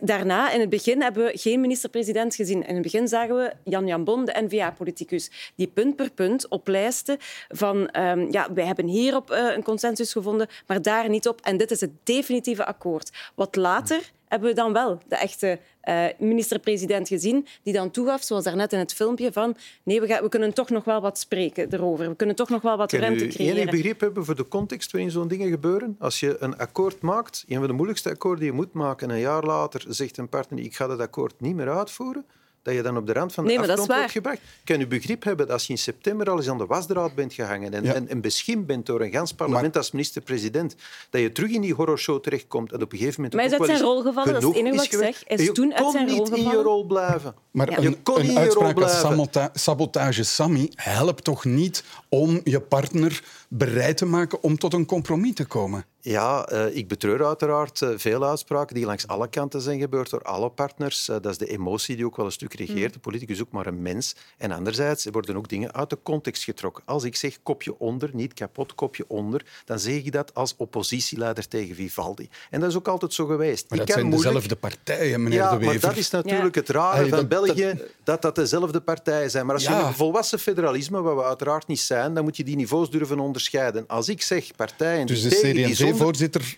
Daarna, in het begin, hebben we geen minister-president gezien. In het begin zagen we Jan Jambon, de N-VA-politicus, die punt per punt oplijsten van ehm, ja, wij hebben hierop uh, een consensus gevonden, maar daar niet op. En dit is het definitieve akkoord. Wat later hebben we dan wel de echte uh, minister-president gezien, die dan toegaf, zoals daarnet in het filmpje, van nee, we, gaan, we kunnen toch nog wel wat spreken erover. We kunnen toch nog wel wat ruimte creëren. enig begrip hebben voor de context waarin zo'n dingen gebeuren? Als je een akkoord maakt, een van de moeilijkste akkoorden die je moet maken, en een jaar later zegt een partner ik ga dat akkoord niet meer uitvoeren, dat je dan op de rand van de Nee, dat afgrond wordt gebracht. Kan u begrip hebben dat als je in september al eens aan de wasdraad bent gehangen en, Ja. en, en beschimpt bent door een gans parlement als minister-president, dat je terug in die horrorshow terechtkomt en op een gegeven moment Maar hij is uit wel zijn rol gevallen, dat is het enige wat ik zeg. Hij is je toen uit kon zijn niet rol in je rol blijven. Maar Ja. Je een, kon niet een in je rol uitspraak als sabotage Sammy helpt toch niet om je partner bereid te maken om tot een compromis te komen? Ja, uh, ik betreur uiteraard uh, veel uitspraken die langs alle kanten zijn gebeurd door alle partners. Uh, dat is de emotie die ook wel een stuk regeert. De politicus is ook maar een mens. En anderzijds worden ook dingen uit de context getrokken. Als ik zeg kopje onder, niet kapot, kopje onder, dan zeg ik dat als oppositieleider tegen Vivaldi. En dat is ook altijd zo geweest. Maar ik dat kan zijn moeilijk... dezelfde partijen, meneer ja, De Wever. maar dat is natuurlijk Ja. het rare Hey, van dat- België, dat dat dezelfde partijen zijn. Maar als je een volwassen federalisme, wat we uiteraard niet zijn, dan moet je die niveaus durven onderscheiden. Als ik zeg partijen Dus die de CD&V-voorzitter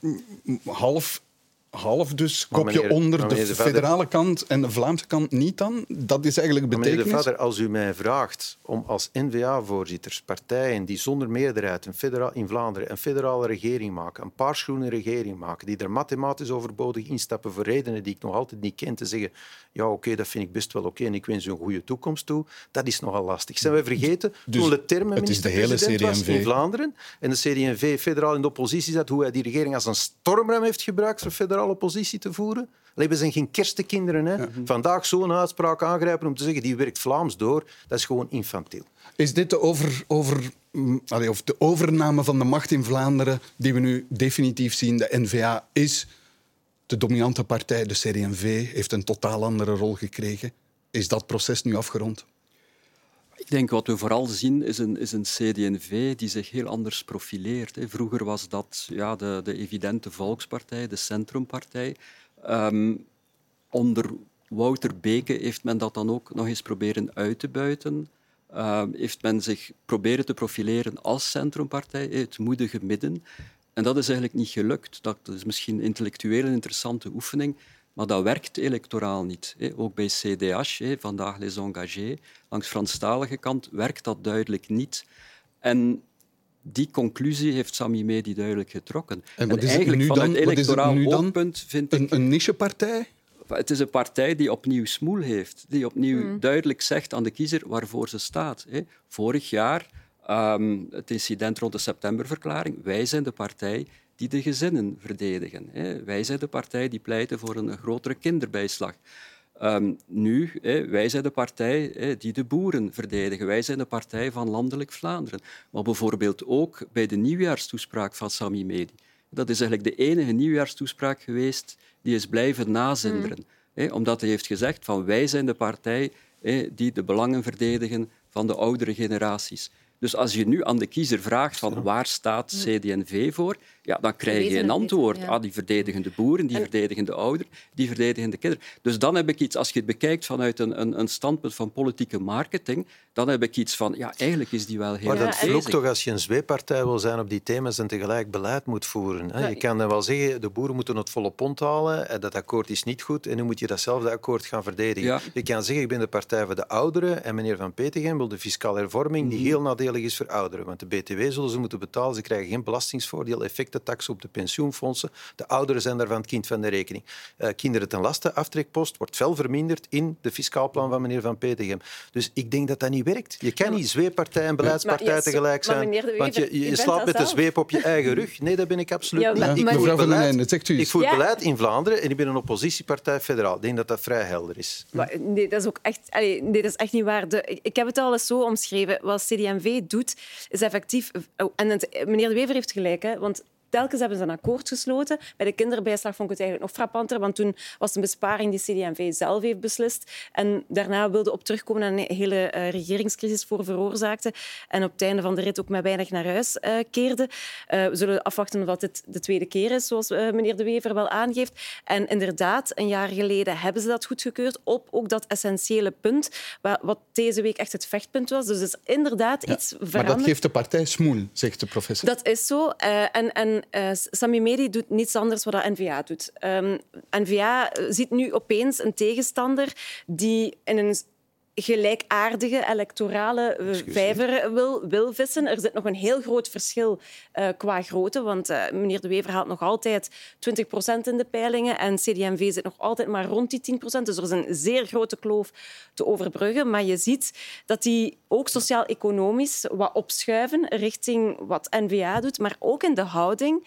half, half dus kopje meneer- onder de Vader- federale kant en de Vlaamse kant niet dan? Dat is eigenlijk Maar meneer De betekenis. Vader, als u mij vraagt om als N-VA-voorzitter partijen die zonder meerderheid een in Vlaanderen een federale regering maken, een paarsgroene regering maken, die er mathematisch overbodig instappen voor redenen die ik nog altijd niet ken, te zeggen ja, oké, dat vind ik best wel oké en ik wens u een goede toekomst toe, dat is nogal lastig. Zijn we vergeten Dus toen is de hele minister-president was in Vlaanderen en de CD&V federaal in de oppositie zat, hoe hij die regering als een stormrem heeft gebruikt voor federale oppositie te voeren? Allee, we zijn geen kerstekinderen. Hè? Vandaag zo'n uitspraak aangrijpen om te zeggen die werkt Vlaams door, dat is gewoon infantiel. Is dit de, over, over, mm, allee, of de overname van de macht in Vlaanderen die we nu definitief zien? De N-VA is De dominante partij, de CD&V, heeft een totaal andere rol gekregen. Is dat proces nu afgerond? Ik denk wat we vooral zien is een, is een CD&V die zich heel anders profileert. Vroeger was dat ja, de, de evidente volkspartij, de centrumpartij. Um, onder Wouter Beke heeft men dat dan ook nog eens proberen uit te buiten. Uh, heeft men zich proberen te profileren als centrumpartij, het moedige midden. En dat is eigenlijk niet gelukt. Dat is misschien intellectueel een interessante oefening, maar dat werkt electoraal niet. Ook bij CDH, vandaag Les Engagés, langs Franstalige kant, werkt dat duidelijk niet. En die conclusie heeft Sami Medi duidelijk getrokken. En, wat is eigenlijk nu vanuit dan, electoraal nu dan? oogpunt vind een, ik... Een nichepartij? Het is een partij die opnieuw smoel heeft, die opnieuw Mm. duidelijk zegt aan de kiezer waarvoor ze staat. hè. Vorig jaar, ehm, het incident rond de septemberverklaring, wij zijn de partij die de gezinnen verdedigen. hè. Wij zijn de partij die pleiten voor een grotere kinderbijslag. Ehm, nu, hè, wij zijn de partij hè, die de boeren verdedigen. Wij zijn de partij van landelijk Vlaanderen. Maar bijvoorbeeld ook bij de nieuwjaarstoespraak van Sami Medi. Dat is eigenlijk de enige nieuwjaarstoespraak geweest die is blijven nazinderen. Hè, omdat hij heeft gezegd van wij zijn de partij hè, die de belangen verdedigen van de oudere generaties. Dus als je nu aan de kiezer vraagt van waar staat CD&V voor, ja, dan krijg je een antwoord. ja. Ah, die verdedigen de boeren, die verdedigen de ouderen, die verdedigen de kinderen. Dus dan heb ik iets, als je het bekijkt vanuit een, een, een standpunt van politieke marketing, dan heb ik iets van, ja, eigenlijk is die wel heel Maar dat vloekt toch als je een zweeppartij wil zijn op die thema's en tegelijk beleid moet voeren. hè? Ja, Je kan dan wel zeggen, de boeren moeten het volle pond halen, en dat akkoord is niet goed, en nu moet je datzelfde akkoord gaan verdedigen. Ja. Je kan zeggen, ik ben de partij voor de ouderen, en meneer Van Petegem wil de fiscale hervorming die heel nadelig is voor ouderen. Want de BTW zullen ze moeten betalen, ze krijgen geen belastingsvoordeel, effectentax op de pensioenfondsen. De ouderen zijn daarvan het kind van de rekening. Eh, kinderen ten laste, aftrekpost, wordt fel verminderd in de fiscaal plan van meneer Van Petegem. Dus ik denk dat dat niet werkt. Je kan niet zweeppartij en beleidspartij ja, tegelijk maar zijn. meneer De Want je, slaapt met de zweep op je eigen rug. Nee, dat ben ik absoluut Ja, niet. ik maar- voer beleid- zegt u Ik voer Ja. beleid in Vlaanderen en ik ben een oppositiepartij federaal. Ik denk dat dat vrij helder is. Maar nee, dat is ook echt, allee, nee, dat is echt niet waar. De, ik- ik heb het al eens zo omschreven. Wat CD&V doet, is effectief... oh, en het- meneer De Wever heeft gelijk, hè, want telkens hebben ze een akkoord gesloten. Bij de kinderbijslag vond ik het eigenlijk nog frappanter, want toen was het een besparing die CD&V zelf heeft beslist. En daarna wilde op terugkomen en een hele eh, regeringscrisis voor veroorzaakte. En op het einde van de rit ook met weinig naar huis eh, keerde. Eh, we zullen afwachten dat dit de tweede keer is, zoals meneer De Wever wel aangeeft. En inderdaad, een jaar geleden hebben ze dat goedgekeurd op ook dat essentiële punt, wa- wat deze week echt het vechtpunt was. Dus is inderdaad Ja, iets Maar veranderd. dat geeft de partij smoel, zegt de professor. Dat is zo. Eh, en eh, Sami Medi doet niets anders wat N-VA doet. Ehm, N-VA ziet nu opeens een tegenstander die in een gelijkaardige electorale eh, vijver wil, wil vissen. Er zit nog een heel groot verschil eh, qua grootte, want eh, meneer De Wever haalt nog altijd 20% in de peilingen en CD&V zit nog altijd maar rond die 10% Dus er is een zeer grote kloof te overbruggen. Maar je ziet dat die ook sociaal-economisch wat opschuiven richting wat N-VA doet, maar ook in de houding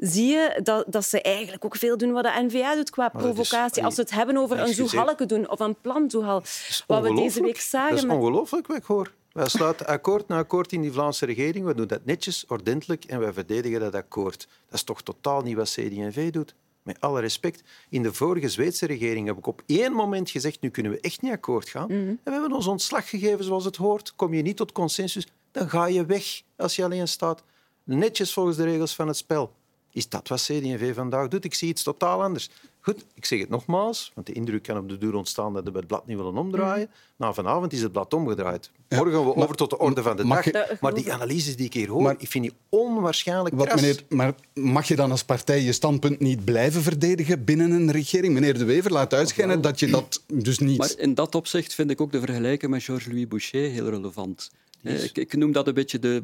zie je dat, dat ze eigenlijk ook veel doen wat de N-VA doet qua Maar dat is- provocatie. Als we het hebben over een zoehalke doen of een plantoehal, wat we deze week zagen... Dat is ongelooflijk wat ik hoor. Wij sluiten akkoord na akkoord in die Vlaamse regering. We doen dat netjes, ordentelijk en wij verdedigen dat akkoord. Dat is toch totaal niet wat CD&V doet? Met alle respect. In de vorige Zweedse regering heb ik op één moment gezegd nu kunnen we echt niet akkoord gaan. En we hebben ons ontslag gegeven zoals het hoort. Kom je niet tot consensus, dan ga je weg als je alleen staat. Netjes volgens de regels van het spel. Is dat wat CD&V vandaag doet? Ik zie iets totaal anders. Goed, ik zeg het nogmaals, want de indruk kan op de duur ontstaan dat we het blad niet willen omdraaien. Nou, vanavond is het blad omgedraaid. Morgen gaan we maar- over tot de orde van de dag. je- Maar die analyses die ik hier hoor, Maar- ik vind die onwaarschijnlijk Wat, kras. meneer, maar mag je dan als partij je standpunt niet blijven verdedigen binnen een regering? Meneer De Wever laat uitschijnen dat je dat dus niet... Maar in dat opzicht vind ik ook de vergelijking met Georges-Louis Boucher heel relevant. Eh, Ik, ik noem dat een beetje de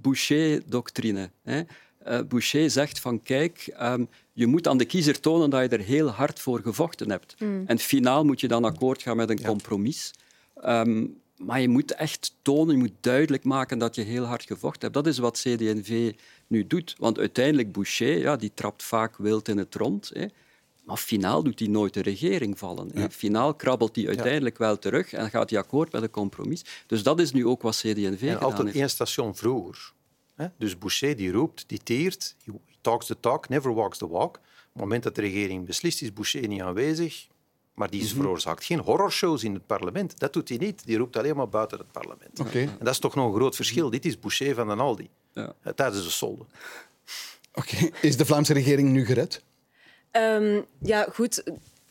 Boucher-doctrine. Eh, Boucher zegt van kijk, ehm, je moet aan de kiezer tonen dat je er heel hard voor gevochten hebt. En finaal moet je dan akkoord gaan met een compromis. Ehm, maar je moet echt tonen, je moet duidelijk maken dat je heel hard gevochten hebt. Dat is wat CD&V nu doet. Want uiteindelijk, Boucher, ja, die trapt vaak wild in het rond. Hè. Maar finaal doet hij nooit de regering vallen. Finaal krabbelt hij uiteindelijk wel terug en gaat hij akkoord met een compromis. Dus dat is nu ook wat CD&V gedaan altijd heeft. één station vroeger. Hè? Dus Boucher die roept, die teert, he talks the talk, never walks the walk. het moment dat de regering beslist, is Boucher niet aanwezig. Maar die veroorzaakt geen horrorshows in het parlement. Dat doet hij niet. Die roept alleen maar buiten het parlement. Oké. En dat is toch nog een groot verschil. Dit is Boucher van den Aldi. Ja. Eh, Tijdens de solde. Oké. Is de Vlaamse regering nu gered? Ehm, ja, goed.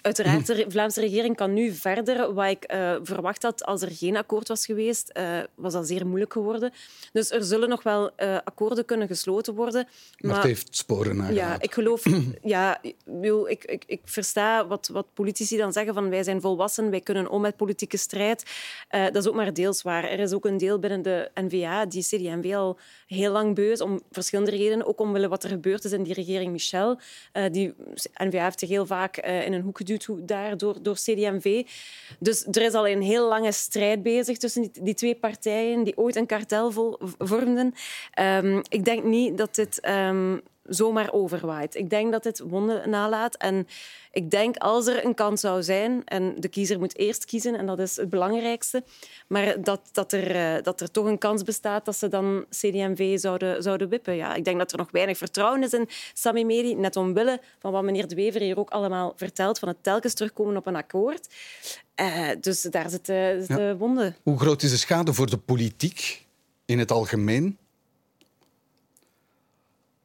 Uiteraard, de Vlaamse regering kan nu verder. Wat ik eh, verwacht had als er geen akkoord was geweest, eh, was dat zeer moeilijk geworden. Dus er zullen nog wel eh, akkoorden kunnen gesloten worden. Maar, het heeft sporen nagelaten. Ja, ik geloof... ja, ik, ik, ik, versta wat, wat politici dan zeggen van wij zijn volwassen, wij kunnen om met politieke strijd. Dat is ook maar deels waar. Er is ook een deel binnen de N-VA die CD&V al heel lang beu is, om verschillende redenen. Ook omwille wat er gebeurd is in die regering Michel. Die N-VA heeft zich heel vaak in een hoek geduwd daar door, door CD&V. Dus er is al een heel lange strijd bezig tussen die, die twee partijen die ooit een kartel vormden. Ehm, ik denk niet dat dit ehm, zomaar overwaait. Ik denk dat dit wonden nalaat. En ik denk als er een kans zou zijn, en de kiezer moet eerst kiezen, en dat is het belangrijkste, maar dat, dat, er, eh, dat er toch een kans bestaat dat ze dan CD&V zouden, zouden wippen. Ja, ik denk dat er nog weinig vertrouwen is in Sami Meri, net omwille van wat meneer De Wever hier ook allemaal vertelt, van het telkens terugkomen op een akkoord. Eh, dus daar zit de, zit de wonde. Hoe groot is de schade voor de politiek in het algemeen?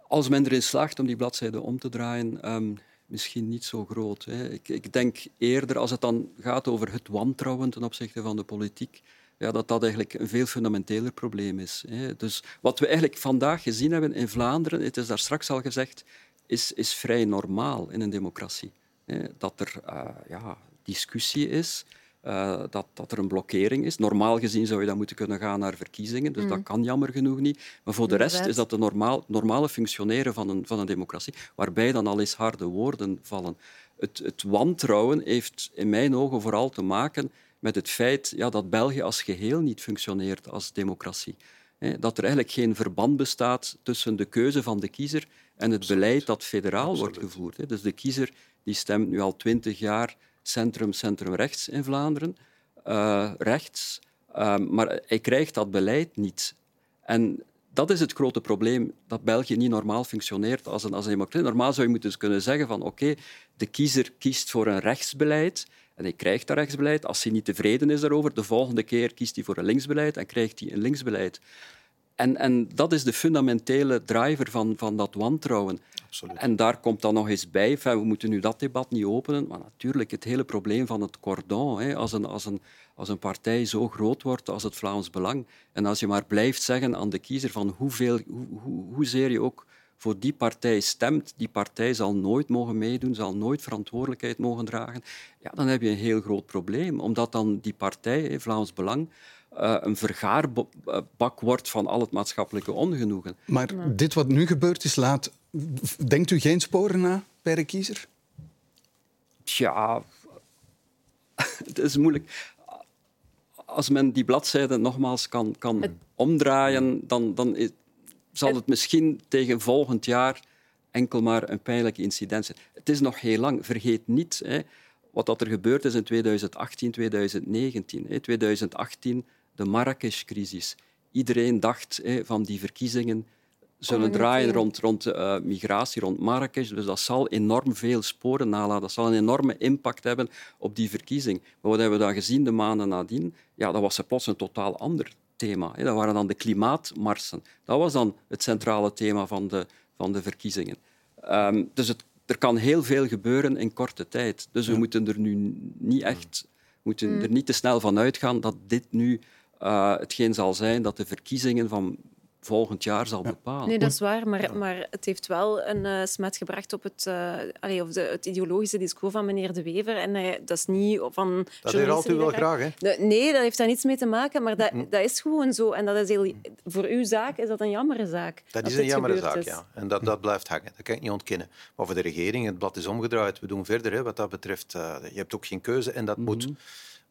Als men erin slaagt om die bladzijde om te draaien, ehm, misschien niet zo groot. Hè. Ik, ik denk eerder, als het dan gaat over het wantrouwen ten opzichte van de politiek, ja, dat dat eigenlijk een veel fundamenteler probleem is. Hè. Dus wat we eigenlijk vandaag gezien hebben in Vlaanderen, het is daar straks al gezegd, is, is vrij normaal in een democratie. Hè. Dat er eh, ja, discussie is, eh, dat, dat er een blokkering is. Normaal gezien zou je dan moeten kunnen gaan naar verkiezingen, dus dat kan jammer genoeg niet. Maar voor de rest is dat de normaal, normale functioneren van een, van een democratie, waarbij dan al eens harde woorden vallen. Het, het wantrouwen heeft in mijn ogen vooral te maken met het feit ja, dat België als geheel niet functioneert als democratie. Hè, Dat er eigenlijk geen verband bestaat tussen de keuze van de kiezer en het beleid dat federaal wordt gevoerd. hè. Dus de kiezer die stemt nu al twintig jaar centrum, centrum-rechts in Vlaanderen, eh, rechts, eh, maar hij krijgt dat beleid niet. En dat is het grote probleem, dat België niet normaal functioneert als een, als. Normaal zou je moeten dus kunnen zeggen van oké, de kiezer kiest voor een rechtsbeleid en hij krijgt dat rechtsbeleid. Als hij niet tevreden is daarover, de volgende keer kiest hij voor een linksbeleid en krijgt hij een linksbeleid. En, en dat is de fundamentele driver van, van dat wantrouwen. Absoluut. En daar komt dan nog eens bij, we moeten nu dat debat niet openen, maar natuurlijk het hele probleem van het cordon. Hè, als, een, als, een, als een partij zo groot wordt als het Vlaams Belang, en als je maar blijft zeggen aan de kiezer van hoeveel, hoe, hoe, hoezeer je ook voor die partij stemt, die partij zal nooit mogen meedoen, zal nooit verantwoordelijkheid mogen dragen, ja, dan heb je een heel groot probleem. Omdat dan die partij, hè, Vlaams Belang, eh, een vergaarbak wordt van al het maatschappelijke ongenoegen. Maar dit wat nu gebeurd is, laat... Denkt u geen sporen na bij de kiezer? Tja, het is moeilijk. Als men die bladzijde nogmaals kan, kan omdraaien, dan, dan is- zal het misschien tegen volgend jaar enkel maar een pijnlijk incident zijn. Het is nog heel lang. Vergeet niet hè, wat dat er gebeurd is in 2018, 2019. Hè. 2018, de Marrakesh-crisis. Iedereen dacht hè, van die verkiezingen zullen draaien rond, rond eh, migratie, rond Marrakesh. Dus dat zal enorm veel sporen nalaten. Dat zal een enorme impact hebben op die verkiezing. Maar wat hebben we dan gezien de maanden nadien? Ja, dat was plots een totaal ander thema. hè. Dat waren dan de klimaatmarsen. Dat was dan het centrale thema van de, van de verkiezingen. Ehm, dus het, er kan heel veel gebeuren in korte tijd. Dus we moeten er nu niet echt moeten er niet te snel van uitgaan dat dit nu eh, hetgeen zal zijn dat de verkiezingen van volgend jaar zal bepalen. Nee, dat is waar, maar, maar het heeft wel een eh, smet gebracht op het, eh, allee, of de, het ideologische discours van meneer De Wever. En dat is niet van... Dat u die wel graag, hè? De- Nee, dat heeft daar niets mee te maken, maar dat, dat is gewoon zo. En dat is heel, voor uw zaak is dat een jammere zaak. Dat is een jammere zaak, is. ja. En dat, dat blijft hangen. Dat kan ik niet ontkennen. Maar voor de regering, het blad is omgedraaid. We doen verder, hè, wat dat betreft. Eh, je hebt ook geen keuze en dat moet.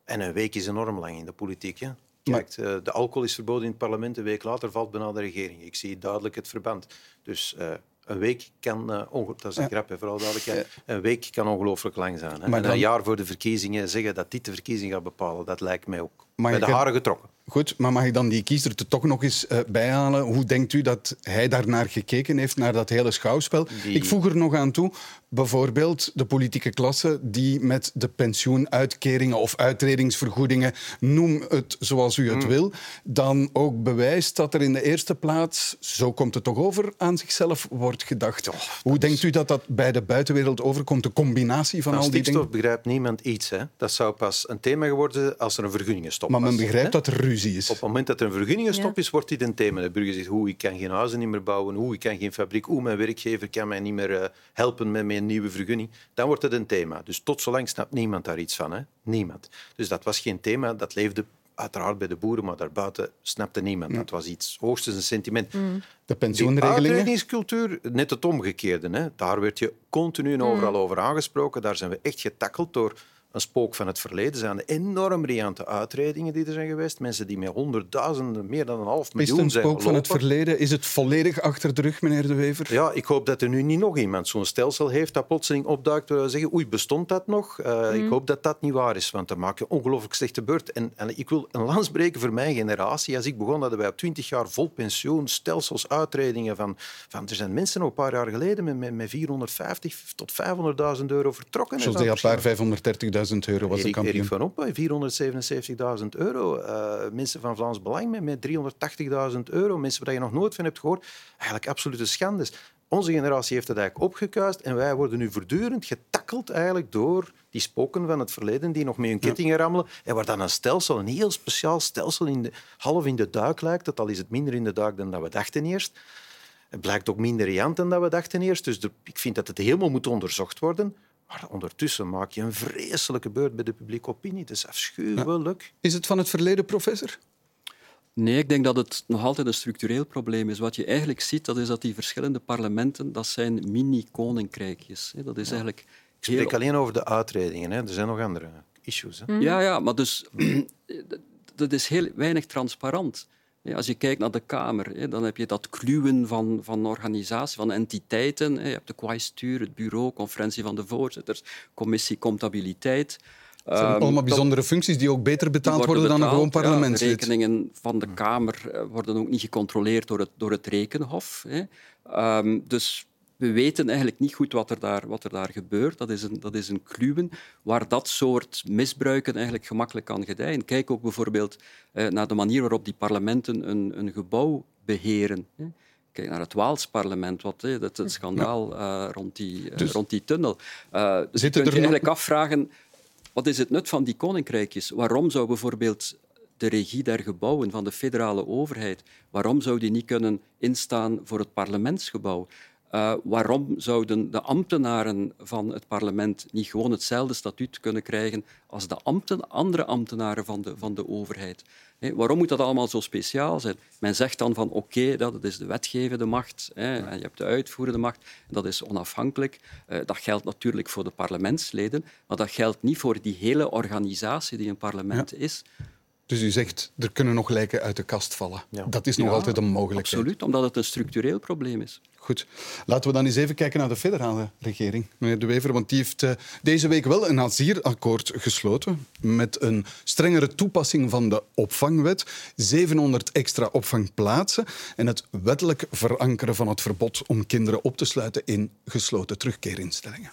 En een week is enorm lang in de politiek. Hè. Kijk, eh, de alcohol is verboden in het parlement. Een week later valt bijna de regering. Ik zie duidelijk het verband. Dus eh, een week kan... eh, dat is een grap, hè, vooral duidelijkheid. Een week kan ongelooflijk lang zijn. Hè. Maar dan- een jaar voor de verkiezingen zeggen dat dit de verkiezing gaat bepalen, dat lijkt mij ook Maar bij de haren getrokken. Goed, maar mag ik dan die kiezer er toch nog eens bijhalen? Hoe denkt u dat hij daar naar gekeken heeft, naar dat hele schouwspel? Die- Ik voeg er nog aan toe, bijvoorbeeld de politieke klasse die met de pensioenuitkeringen of uitredingsvergoedingen, noem het zoals u het Hmm. wil, dan ook bewijst dat er in de eerste plaats, zo komt het toch over, aan zichzelf wordt gedacht. Hoe denkt u dat dat bij de buitenwereld overkomt, de combinatie van Van al die stikstof dingen? begrijpt niemand iets. Hè. Dat zou pas een thema geworden als er een vergunningenstop Maar was. men begrijpt hè. dat er ruzie is. Op het moment dat er een vergunningenstop Ja. is, wordt dit een thema. De burger zegt, hoe ik kan geen huizen niet meer bouwen, hoe ik kan geen fabriek, hoe mijn werkgever kan mij niet meer eh, helpen met mijn nieuwe vergunning. Dan wordt het een thema. Dus tot zolang snapt niemand daar iets van. Hè? Niemand. Dus dat was geen thema, dat leefde uiteraard bij de boeren, maar daarbuiten snapte niemand. Dat was iets hoogstens een sentiment. De Die pensioenregelingen. uitredingscultuur, net het omgekeerde. Hè. Daar werd je continu en overal over aangesproken. Daar zijn we echt getakkeld door een spook van het verleden. Er zijn enorm riante uitredingen die er zijn geweest. Mensen die met honderdduizenden, meer dan een half Is miljoen het een zijn spook van het verleden? Is het volledig achter de rug, meneer De Wever? Ja, ik hoop dat er nu niet nog iemand zo'n stelsel heeft dat plotseling opduikt waar we zeggen oei, bestond dat nog? Uh, Ik hoop dat dat niet waar is, want dan maak je ongelooflijk slechte beurt. En, en ik wil een lans breken voor mijn generatie. Als ik begon, hadden wij op 20 jaar vol pensioen, stelsels, uitredingen. Van, van, er zijn mensen nog een paar jaar geleden met, met, met 450 tot 500.000 euro vertrokken. hè, José van Appar, 530.000 euro was de Erik, kampioen. Erik van Oppen, 477.000 euro. Eh, mensen van Vlaams Belang met, met 380.000 euro. Mensen waar je nog nooit van hebt gehoord. Eigenlijk absolute schandes. Onze generatie heeft het eigenlijk opgekuist en wij worden nu voortdurend getakkeld eigenlijk door die spoken van het verleden die nog met hun kettingen rammelen en waar dan een stelsel, een heel speciaal stelsel, in de, half in de duik lijkt. Dat al is het minder in de duik dan dat we dachten eerst. Het blijkt ook minder riant dan dat we dachten eerst. Dus de- ik vind dat het helemaal moet onderzocht worden. Maar ondertussen maak je een vreselijke beurt bij de publieke opinie. Het is afschuwelijk. Is het van het verleden, professor? Nee, ik denk dat het nog altijd een structureel probleem is. Wat je eigenlijk ziet, dat is dat die verschillende parlementen, dat zijn mini-koninkrijkjes. hè. Dat is eigenlijk Ik spreek alleen over de uitredingen. Hè. Er zijn nog andere issues. Hè. Ja, ja, maar dus, dat is heel weinig transparant. Als je kijkt naar de Kamer, dan heb je dat kluwen van, van organisaties, van entiteiten. Je hebt de kwaistuur, het bureau, conferentie van de voorzitters, commissie comptabiliteit. Het zijn Ehm, allemaal bijzondere functies die ook beter betaald worden dan een gewoon ja. parlementslid. rekeningen van de Kamer eh, worden ook niet gecontroleerd door het, door het Rekenhof. Hè. Ehm, dus we weten eigenlijk niet goed wat er daar, wat er daar gebeurt. Dat is, een, dat is een kluwen waar dat soort misbruiken eigenlijk gemakkelijk kan gedijen. Kijk ook bijvoorbeeld eh, naar de manier waarop die parlementen een, een gebouw beheren. Hè. Kijk naar het Waals parlement, wat, hè, dat het schandaal eh, rond, die, eh, Dus- rond die tunnel. Eh, dus je kunt er je nog- eigenlijk afvragen, wat is het nut van die koninkrijkjes? Waarom zou bijvoorbeeld de regie der gebouwen van de federale overheid, waarom zou die niet kunnen instaan voor het parlementsgebouw? Eh, waarom zouden de ambtenaren van het parlement niet gewoon hetzelfde statuut kunnen krijgen als de ambten, andere ambtenaren van de, van de overheid? Waarom moet dat allemaal zo speciaal zijn? Men zegt dan van oké, dat is de wetgevende macht en je hebt de uitvoerende macht, en dat is onafhankelijk. Eh, dat geldt natuurlijk voor de parlementsleden, maar dat geldt niet voor die hele organisatie die een parlement is. Dus u zegt, er kunnen nog lijken uit de kast vallen. Ja. Dat is nog Ja, altijd een mogelijkheid. Absoluut, omdat het een structureel probleem is. Goed. Laten we dan eens even kijken naar de federale regering, meneer De Wever. Want die heeft eh, deze week wel een asielakkoord gesloten met een strengere toepassing van de opvangwet, 700 extra opvangplaatsen en het wettelijk verankeren van het verbod om kinderen op te sluiten in gesloten terugkeerinstellingen.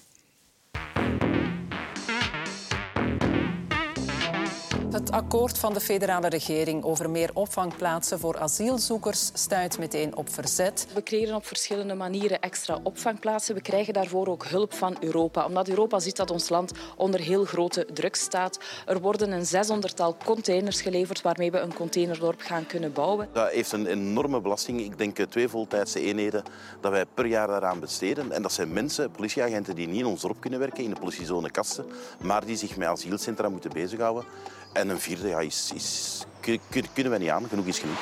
Het akkoord van de federale regering over meer opvangplaatsen voor asielzoekers stuit meteen op verzet. We creëren op verschillende manieren extra opvangplaatsen. We krijgen daarvoor ook hulp van Europa. Omdat Europa ziet dat ons land onder heel grote druk staat. Er worden een 600-tal containers geleverd waarmee we een containerdorp gaan kunnen bouwen. Dat heeft een enorme belasting. Ik denk eh, twee voltijdse eenheden dat wij per jaar daaraan besteden. En dat zijn mensen, politieagenten, die niet in ons dorp kunnen werken, in de politiezone Kasten, maar die zich met asielcentra moeten bezighouden. En een vierde ja, is, is, kun- kun- kunnen wij niet aan. Genoeg is genoeg.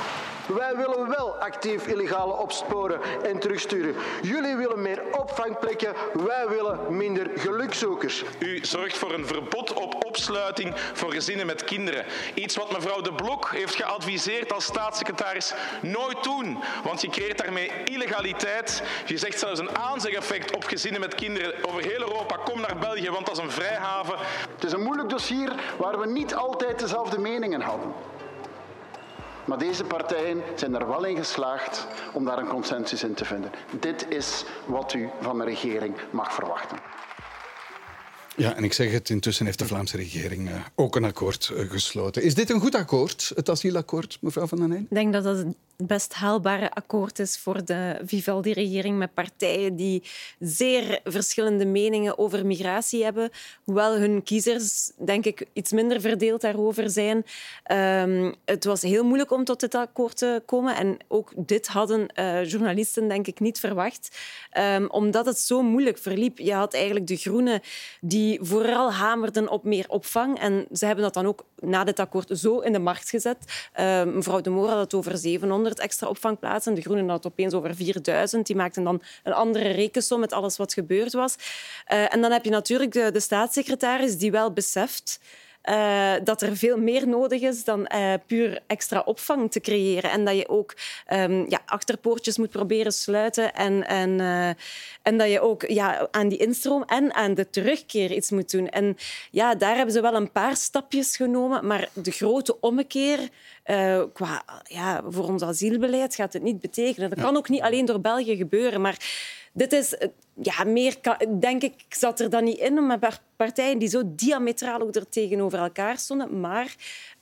Wij willen wel actief illegale opsporen en terugsturen. Jullie willen meer opvangplekken, wij willen minder gelukzoekers. U zorgt voor een verbod op opsluiting voor gezinnen met kinderen. Iets wat mevrouw De Blok heeft geadviseerd als staatssecretaris nooit doen. Want je creëert daarmee illegaliteit. Je zegt zelfs een aanzegeffect op gezinnen met kinderen over heel Europa. Kom naar België, want dat is een vrijhaven. Het is een moeilijk dossier waar we niet altijd dezelfde meningen hadden. Maar deze partijen zijn er wel in geslaagd om daar een consensus in te vinden. Dit is wat u van de regering mag verwachten. Ja, en ik zeg het, intussen heeft de Vlaamse regering uh, ook een akkoord uh, gesloten. Is dit een goed akkoord, het asielakkoord, mevrouw Van den Heijn? Ik denk dat dat best haalbare akkoord is voor de Vivaldi-regering met partijen die zeer verschillende meningen over migratie hebben, hoewel hun kiezers, denk ik, iets minder verdeeld daarover zijn. Um, het was heel moeilijk om tot dit akkoord te komen en ook dit hadden uh, journalisten, denk ik, niet verwacht, um, omdat het zo moeilijk verliep. Je had eigenlijk de Groenen die vooral hamerden op meer opvang en ze hebben dat dan ook na dit akkoord zo in de markt gezet. Uh, mevrouw De Moor had het over 700 extra opvangplaatsen. De Groenen had opeens over 4000. Die maakten dan een andere rekensom met alles wat gebeurd was. Uh, en dan heb je natuurlijk de, de staatssecretaris die wel beseft uh, dat er veel meer nodig is dan uh, puur extra opvang te creëren. En dat je ook um, ja, achterpoortjes moet proberen sluiten. En, en, uh, en dat je ook ja, aan die instroom en aan de terugkeer iets moet doen. En ja, daar hebben ze wel een paar stapjes genomen. Maar de grote ommekeer qua, ja, voor ons asielbeleid gaat het niet betekenen. Dat kan ook niet alleen door België gebeuren. Maar dit is ja, meer, denk ik, zat er dan niet in, maar partijen die zo diametraal ook er tegenover elkaar stonden. Maar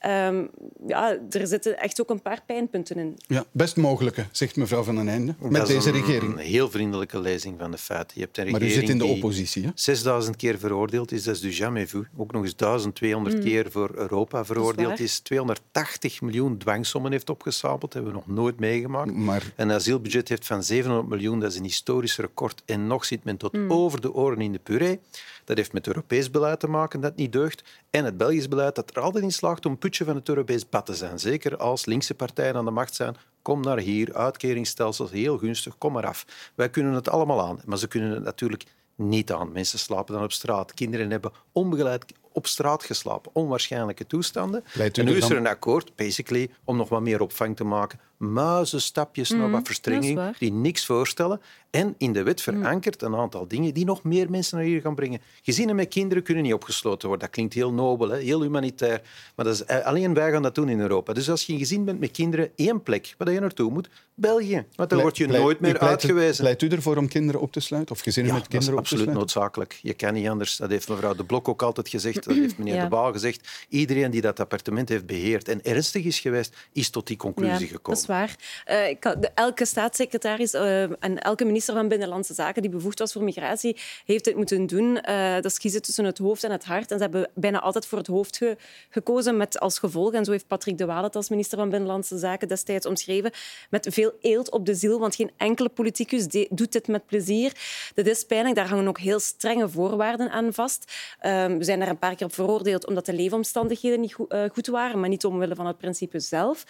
um, ja, er zitten echt ook een paar pijnpunten in. Ja, best mogelijke, zegt mevrouw Van den Einde, met deze regering. een heel vriendelijke lezing van de feiten. Je hebt een maar u zit in de oppositie. Hè? 6000 keer veroordeeld is, dat is du jamais vu. Ook nog eens 1200 mm. keer voor Europa veroordeeld is. is. 280 miljoen dwangsommen heeft opgestapeld, dat hebben we nog nooit meegemaakt. Maar... Een asielbudget heeft van 700 miljoen, dat is een historisch record. En nog zit men tot mm. over de oren in de puree. Dat heeft met Europees beleid te maken dat niet deugt. En het Belgisch beleid dat er altijd in slaagt om putje van het Europees bad te zijn. Zeker als linkse partijen aan de macht zijn. Kom naar hier, uitkeringsstelsels, heel gunstig, kom maar af. Wij kunnen het allemaal aan, maar ze kunnen het natuurlijk niet aan. Mensen slapen dan op straat. Kinderen hebben onbegeleid op straat geslapen. Onwaarschijnlijke toestanden. En nu is er een akkoord, basically, om nog wat meer opvang te maken. Muizenstapjes mm, naar wat verstrenging, die niks voorstellen. En in de wet mm. verankerd een aantal dingen die nog meer mensen naar hier gaan brengen. Gezinnen met kinderen kunnen niet opgesloten worden. Dat klinkt heel nobel, hè? heel humanitair. Maar dat is, eh, alleen wij gaan dat doen in Europa. Dus als je een gezin bent met kinderen, één plek waar je naartoe moet, België. Want dan word je nooit meer uitgewezen. Leidt u ervoor om kinderen op te sluiten? Of gezinnen met kinderen op te sluiten? absoluut noodzakelijk. Je kan niet anders. Dat heeft mevrouw De Blok ook altijd gezegd. Dat heeft meneer De Baal gezegd. Iedereen die dat appartement heeft beheerd en ernstig is geweest, is tot die conclusie gekomen. Waar. Uh, elke staatssecretaris uh, en elke minister van Binnenlandse Zaken die bevoegd was voor migratie, heeft het moeten doen. Uh, dat is kiezen tussen het hoofd en het hart. En ze hebben bijna altijd voor het hoofd ge gekozen met als gevolg, en zo heeft Patrick de Waal het als minister van Binnenlandse Zaken destijds omschreven, met veel eelt op de ziel, want geen enkele politicus doet dit met plezier. Dat is pijnlijk. Daar hangen ook heel strenge voorwaarden aan vast. Ehm, we zijn daar een paar keer op veroordeeld omdat de leefomstandigheden niet goed, waren, maar niet omwille van het principe zelf.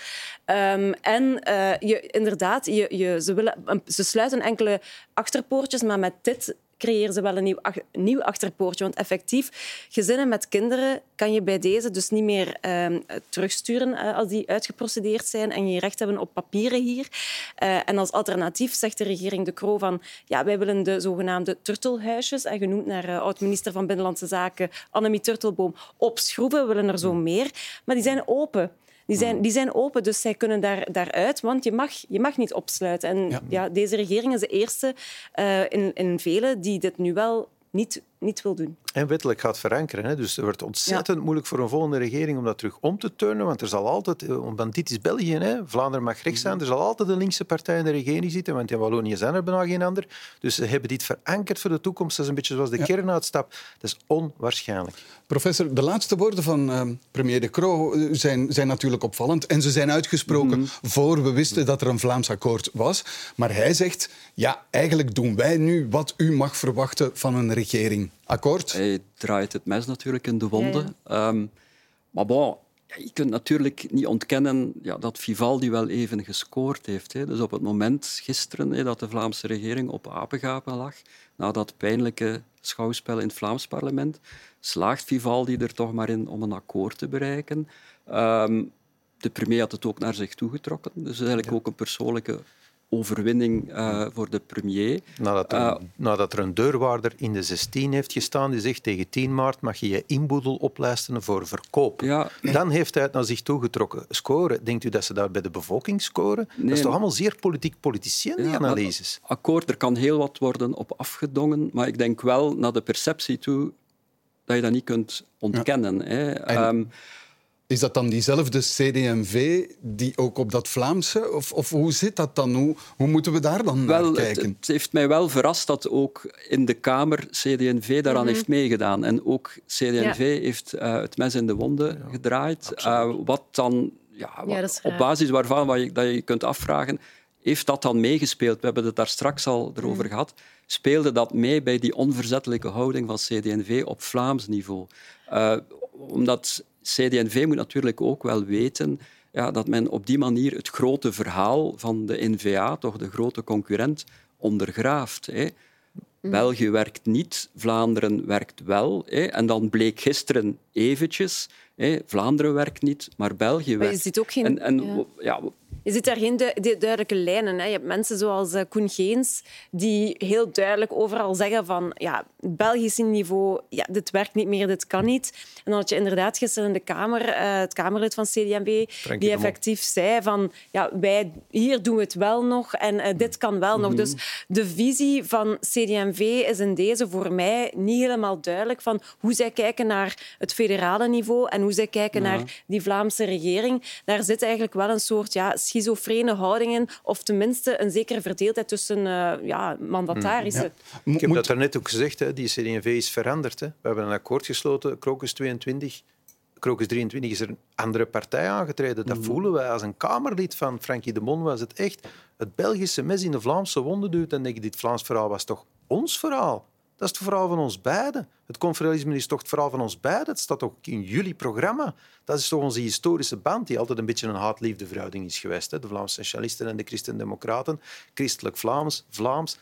Um, en je, inderdaad, je, je, ze, willen, ze sluiten enkele achterpoortjes, maar met dit creëren ze wel een nieuw, nieuw achterpoortje. Want effectief, gezinnen met kinderen kan je bij deze dus niet meer uh, terugsturen uh, als die uitgeprocedeerd zijn en je recht hebben op papieren hier. Uh, en als alternatief zegt de regering De Croo van ja, wij willen de zogenaamde turtelhuisjes, en genoemd naar oud-minister van Binnenlandse Zaken Annemie Turtelboom, opschroeven. We willen er zo meer. Maar die zijn open. Die zijn, die zijn open, dus zij kunnen daar, daaruit, want je mag, je mag niet opsluiten. En ja. deze regering is de eerste uh, in, in vele die dit nu wel niet, niet wil doen. En wettelijk gaat verankeren. Hè? Dus het wordt ontzettend moeilijk voor een volgende regering om dat terug om te turnen. Want er zal altijd, eh, want dit is België, hè? Vlaanderen mag rechts zijn, er zal altijd een linkse partij in de regering zitten. Want in Wallonië zijn er bijna geen ander. Dus ze hebben dit verankerd voor de toekomst. Dat is een beetje zoals de ja. kernuitstap. Dat is onwaarschijnlijk. Professor, de laatste woorden van uh, premier De Croo eh, zijn, zijn natuurlijk opvallend. En ze zijn uitgesproken mm -hmm. voor we wisten dat er een Vlaams akkoord was. Maar hij zegt, ja, eigenlijk doen wij nu wat u mag verwachten van een regering. Akkoord? Hij draait het mes natuurlijk in de wonden. Ja, ja. Um, maar bon, ja, je kunt natuurlijk niet ontkennen ja, dat Vivaldi wel even gescoord heeft. Hè. Dus op het moment gisteren hè, dat de Vlaamse regering op apengapen lag, na dat pijnlijke schouwspel in het Vlaams parlement, slaagt Vivaldi er toch maar in om een akkoord te bereiken. Um, de premier had het ook naar zich toegetrokken. Dus eigenlijk ook een persoonlijke overwinning uh, voor de premier. Nadat er, uh, nadat er, een deurwaarder in de 16 heeft gestaan die zegt tegen 10 maart mag je je inboedel oplijsten voor verkoop. Ja. Dan heeft hij het naar zich toegetrokken. Scoren, denkt u dat ze daar bij de bevolking scoren? Nee, dat is toch allemaal zeer politiek politiciën, die ja, analyses? Akkoord, er kan heel wat worden op afgedongen, maar ik denk wel naar de perceptie toe dat je dat niet kunt ontkennen. Ja. Hè. En... Um, is dat dan diezelfde CD&V die ook op dat Vlaamse? Of, of hoe zit dat dan? Hoe, hoe moeten we daar dan wel, naar kijken? Het, het, heeft mij wel verrast dat ook in de Kamer CD&V daaraan mm -hmm. heeft meegedaan. En ook CD&V ja. heeft uh, het mes in de wonden ja, gedraaid. Uh, wat dan, ja, ja op basis waarvan wat je, dat je kunt afvragen, heeft dat dan meegespeeld? We hebben het daar straks al erover mm. gehad. Speelde dat mee bij die onverzettelijke houding van CD&V op Vlaams niveau? Uh, omdat CD&V moet natuurlijk ook wel weten ja, dat men op die manier het grote verhaal van de NVA, toch de grote concurrent, ondergraaft. Hè. Mm. België werkt niet, Vlaanderen werkt wel. Hè. En dan bleek gisteren eventjes, hè, Vlaanderen werkt niet, maar België maar werkt. Je ziet ook geen... En, en, ja. Ja, je ziet daar geen du duidelijke lijnen. Hè. Je hebt mensen zoals uh, Koen Geens die heel duidelijk overal zeggen van ja, Belgisch niveau, ja, dit werkt niet meer, dit kan niet. En dan had je inderdaad gisteren in de Kamer uh, het Kamerlid van CDMB die effectief zei van ja, wij, hier doen we het wel nog en uh, dit kan wel mm -hmm. nog. Dus de visie van CDMV is in deze voor mij niet helemaal duidelijk van hoe zij kijken naar het federale niveau en hoe zij kijken ja. naar die Vlaamse regering. Daar zit eigenlijk wel een soort ja, schizofrene houdingen of tenminste een zekere verdeeldheid tussen uh, ja, mandatarissen. Ja. Ik heb dat daarnet ook gezegd, hè. die CD&V is veranderd. Hè. We hebben een akkoord gesloten, Crocus 22. Crocus 23 is er een andere partij aangetreden. Dat mm. voelen wij als een Kamerlid van Frankie de Mon was het echt het Belgische mes in de Vlaamse wonden duwt. En denk ik, dit Vlaams verhaal was toch ons verhaal? Dat is het verhaal van ons beiden. Het confederalisme is toch het verhaal van ons beiden. Het staat ook in jullie programma. Dat is toch onze historische band, die altijd een beetje een haat-liefde verhouding is geweest. Hè? De Vlaamse socialisten en de christen-democraten. Christelijk Vlaams, Vlaams.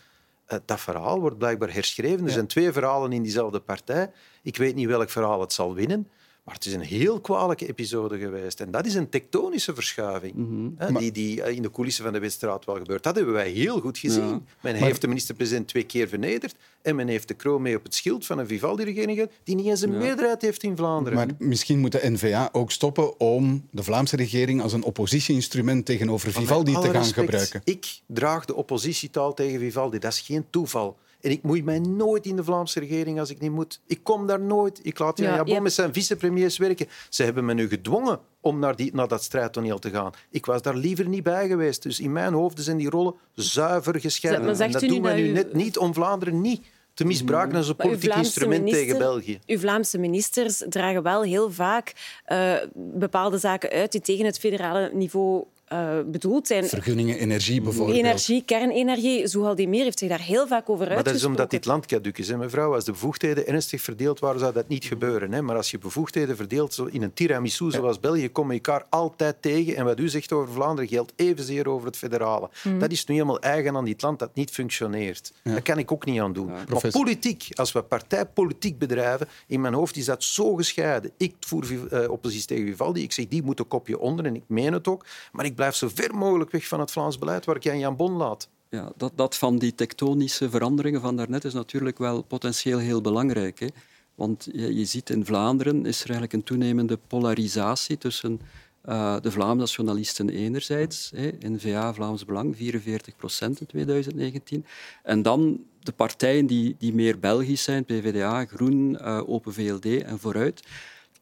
Dat verhaal wordt blijkbaar herschreven. Er zijn twee verhalen in diezelfde partij. Ik weet niet welk verhaal het zal winnen. Maar het is een heel kwalijke episode geweest. En dat is een tektonische verschuiving. Mm -hmm. die, die in de coulissen van de Weststraat wel gebeurt. Dat hebben wij heel goed gezien. Ja. Men maar... heeft de minister-president twee keer vernederd. En men heeft de kroon mee op het schild van een Vivaldi-regering die niet eens een ja. meerderheid heeft in Vlaanderen. Maar misschien moet de N-VA ook stoppen om de Vlaamse regering als een oppositieinstrument tegenover Vivaldi te gaan respect, gebruiken. Ik draag de oppositietaal tegen Vivaldi. Dat is geen toeval. En ik moei mij nooit in de Vlaamse regering als ik niet moet. Ik kom daar nooit. Ik laat Jan ja, Jabon met zijn vicepremiers werken. Ze hebben me nu gedwongen om naar, die, naar dat strijdtoneel te gaan. Ik was daar liever niet bij geweest. Dus in mijn hoofd zijn die rollen zuiver gescheiden. En dat doen we nu u... net niet om Vlaanderen niet te misbruiken als een politiek instrument minister, tegen België. Uw Vlaamse ministers dragen wel heel vaak uh, bepaalde zaken uit die tegen het federale niveau uh, bedoeld zijn. Vergunningen, energie bijvoorbeeld. Energie, kernenergie. Zohaldemir heeft zich daar heel vaak over uitgesproken. Maar dat is omdat dit land caduc is, hè, mevrouw. Als de bevoegdheden ernstig verdeeld waren, zou dat niet gebeuren. Hè. Maar als je bevoegdheden verdeelt in een tiramisu zoals België, kom je elkaar altijd tegen. En wat u zegt over Vlaanderen geldt evenzeer over het federale. Mm. Dat is nu helemaal eigen aan dit land dat niet functioneert. Ja. Daar kan ik ook niet aan doen. Ja, maar politiek, als we partijpolitiek bedrijven, in mijn hoofd is dat zo gescheiden. Ik voer uh, oppositie tegen Vivaldi. Ik zeg, die moet een kopje onder en ik meen het ook. Maar ik blijf zo ver mogelijk weg van het Vlaams beleid waar ik aan Jan Bon laat. Ja, dat, dat van die tektonische veranderingen van daarnet is natuurlijk wel potentieel heel belangrijk. Hè? Want je, je ziet in Vlaanderen is er eigenlijk een toenemende polarisatie tussen uh, de Vlaamse nationalisten enerzijds, hè, N-VA, Vlaams Belang, 44 procent in 2019, en dan de partijen die, die meer Belgisch zijn, PvdA, Groen, uh, Open VLD en Vooruit.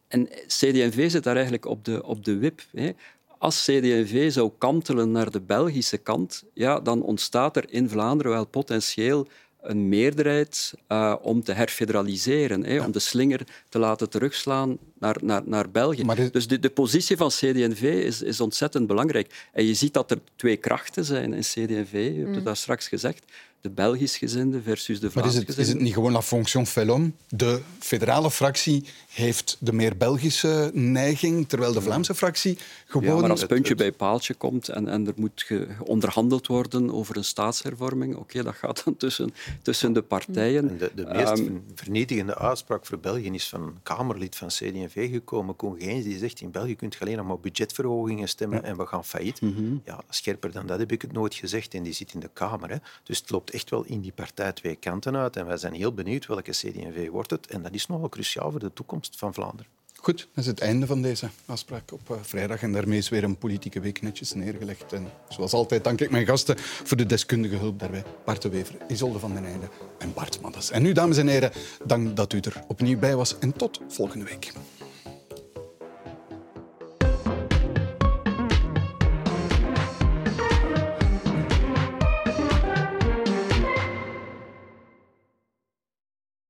En CD&V zit daar eigenlijk op de, op de wip. Hè als CD&V zou kantelen naar de Belgische kant, ja, dan ontstaat er in Vlaanderen wel potentieel een meerderheid uh, om te herfederaliseren, hè, ja. om de slinger te laten terugslaan naar, naar, naar België. De... Dus de, de positie van CD&V is, is ontzettend belangrijk. En je ziet dat er twee krachten zijn in CD&V, je hebt het mm. daar straks gezegd. De Belgisch-gezinde versus de Maar is Vlaams-gezinde. het, is het niet gewoon la fonction l'homme? De federale fractie heeft de meer Belgische neiging, terwijl de Vlaamse fractie gewoon... Ja, maar als het- puntje het- bij paaltje komt en, en er moet ge- onderhandeld worden over een staatshervorming, oké, dat gaat dan tussen, tussen de partijen. En de, de meest Ehm, ver- vernietigende uitspraak voor België is van een Kamerlid van CD&V gekomen, Koen Geens, die zegt in België kunt je alleen nog maar budgetverhogingen stemmen en we gaan failliet. Mhm. Ja, scherper dan dat heb ik het nooit gezegd en die zit in de Kamer. Hè. Dus het loopt echt wel in die partij twee kanten uit en wij zijn heel benieuwd welke CD&V wordt het. En dat is nogal cruciaal voor de toekomst van Vlaanderen. Goed, dat is het einde van deze afspraak op eh, vrijdag. En daarmee is weer een politieke week netjes neergelegd. En zoals altijd dank ik mijn gasten voor de deskundige hulp daarbij. Bart de Wever, Isolde van den Einde en Bart Maddes. En nu, dames en heren, dank dat u er opnieuw bij was. En tot volgende week.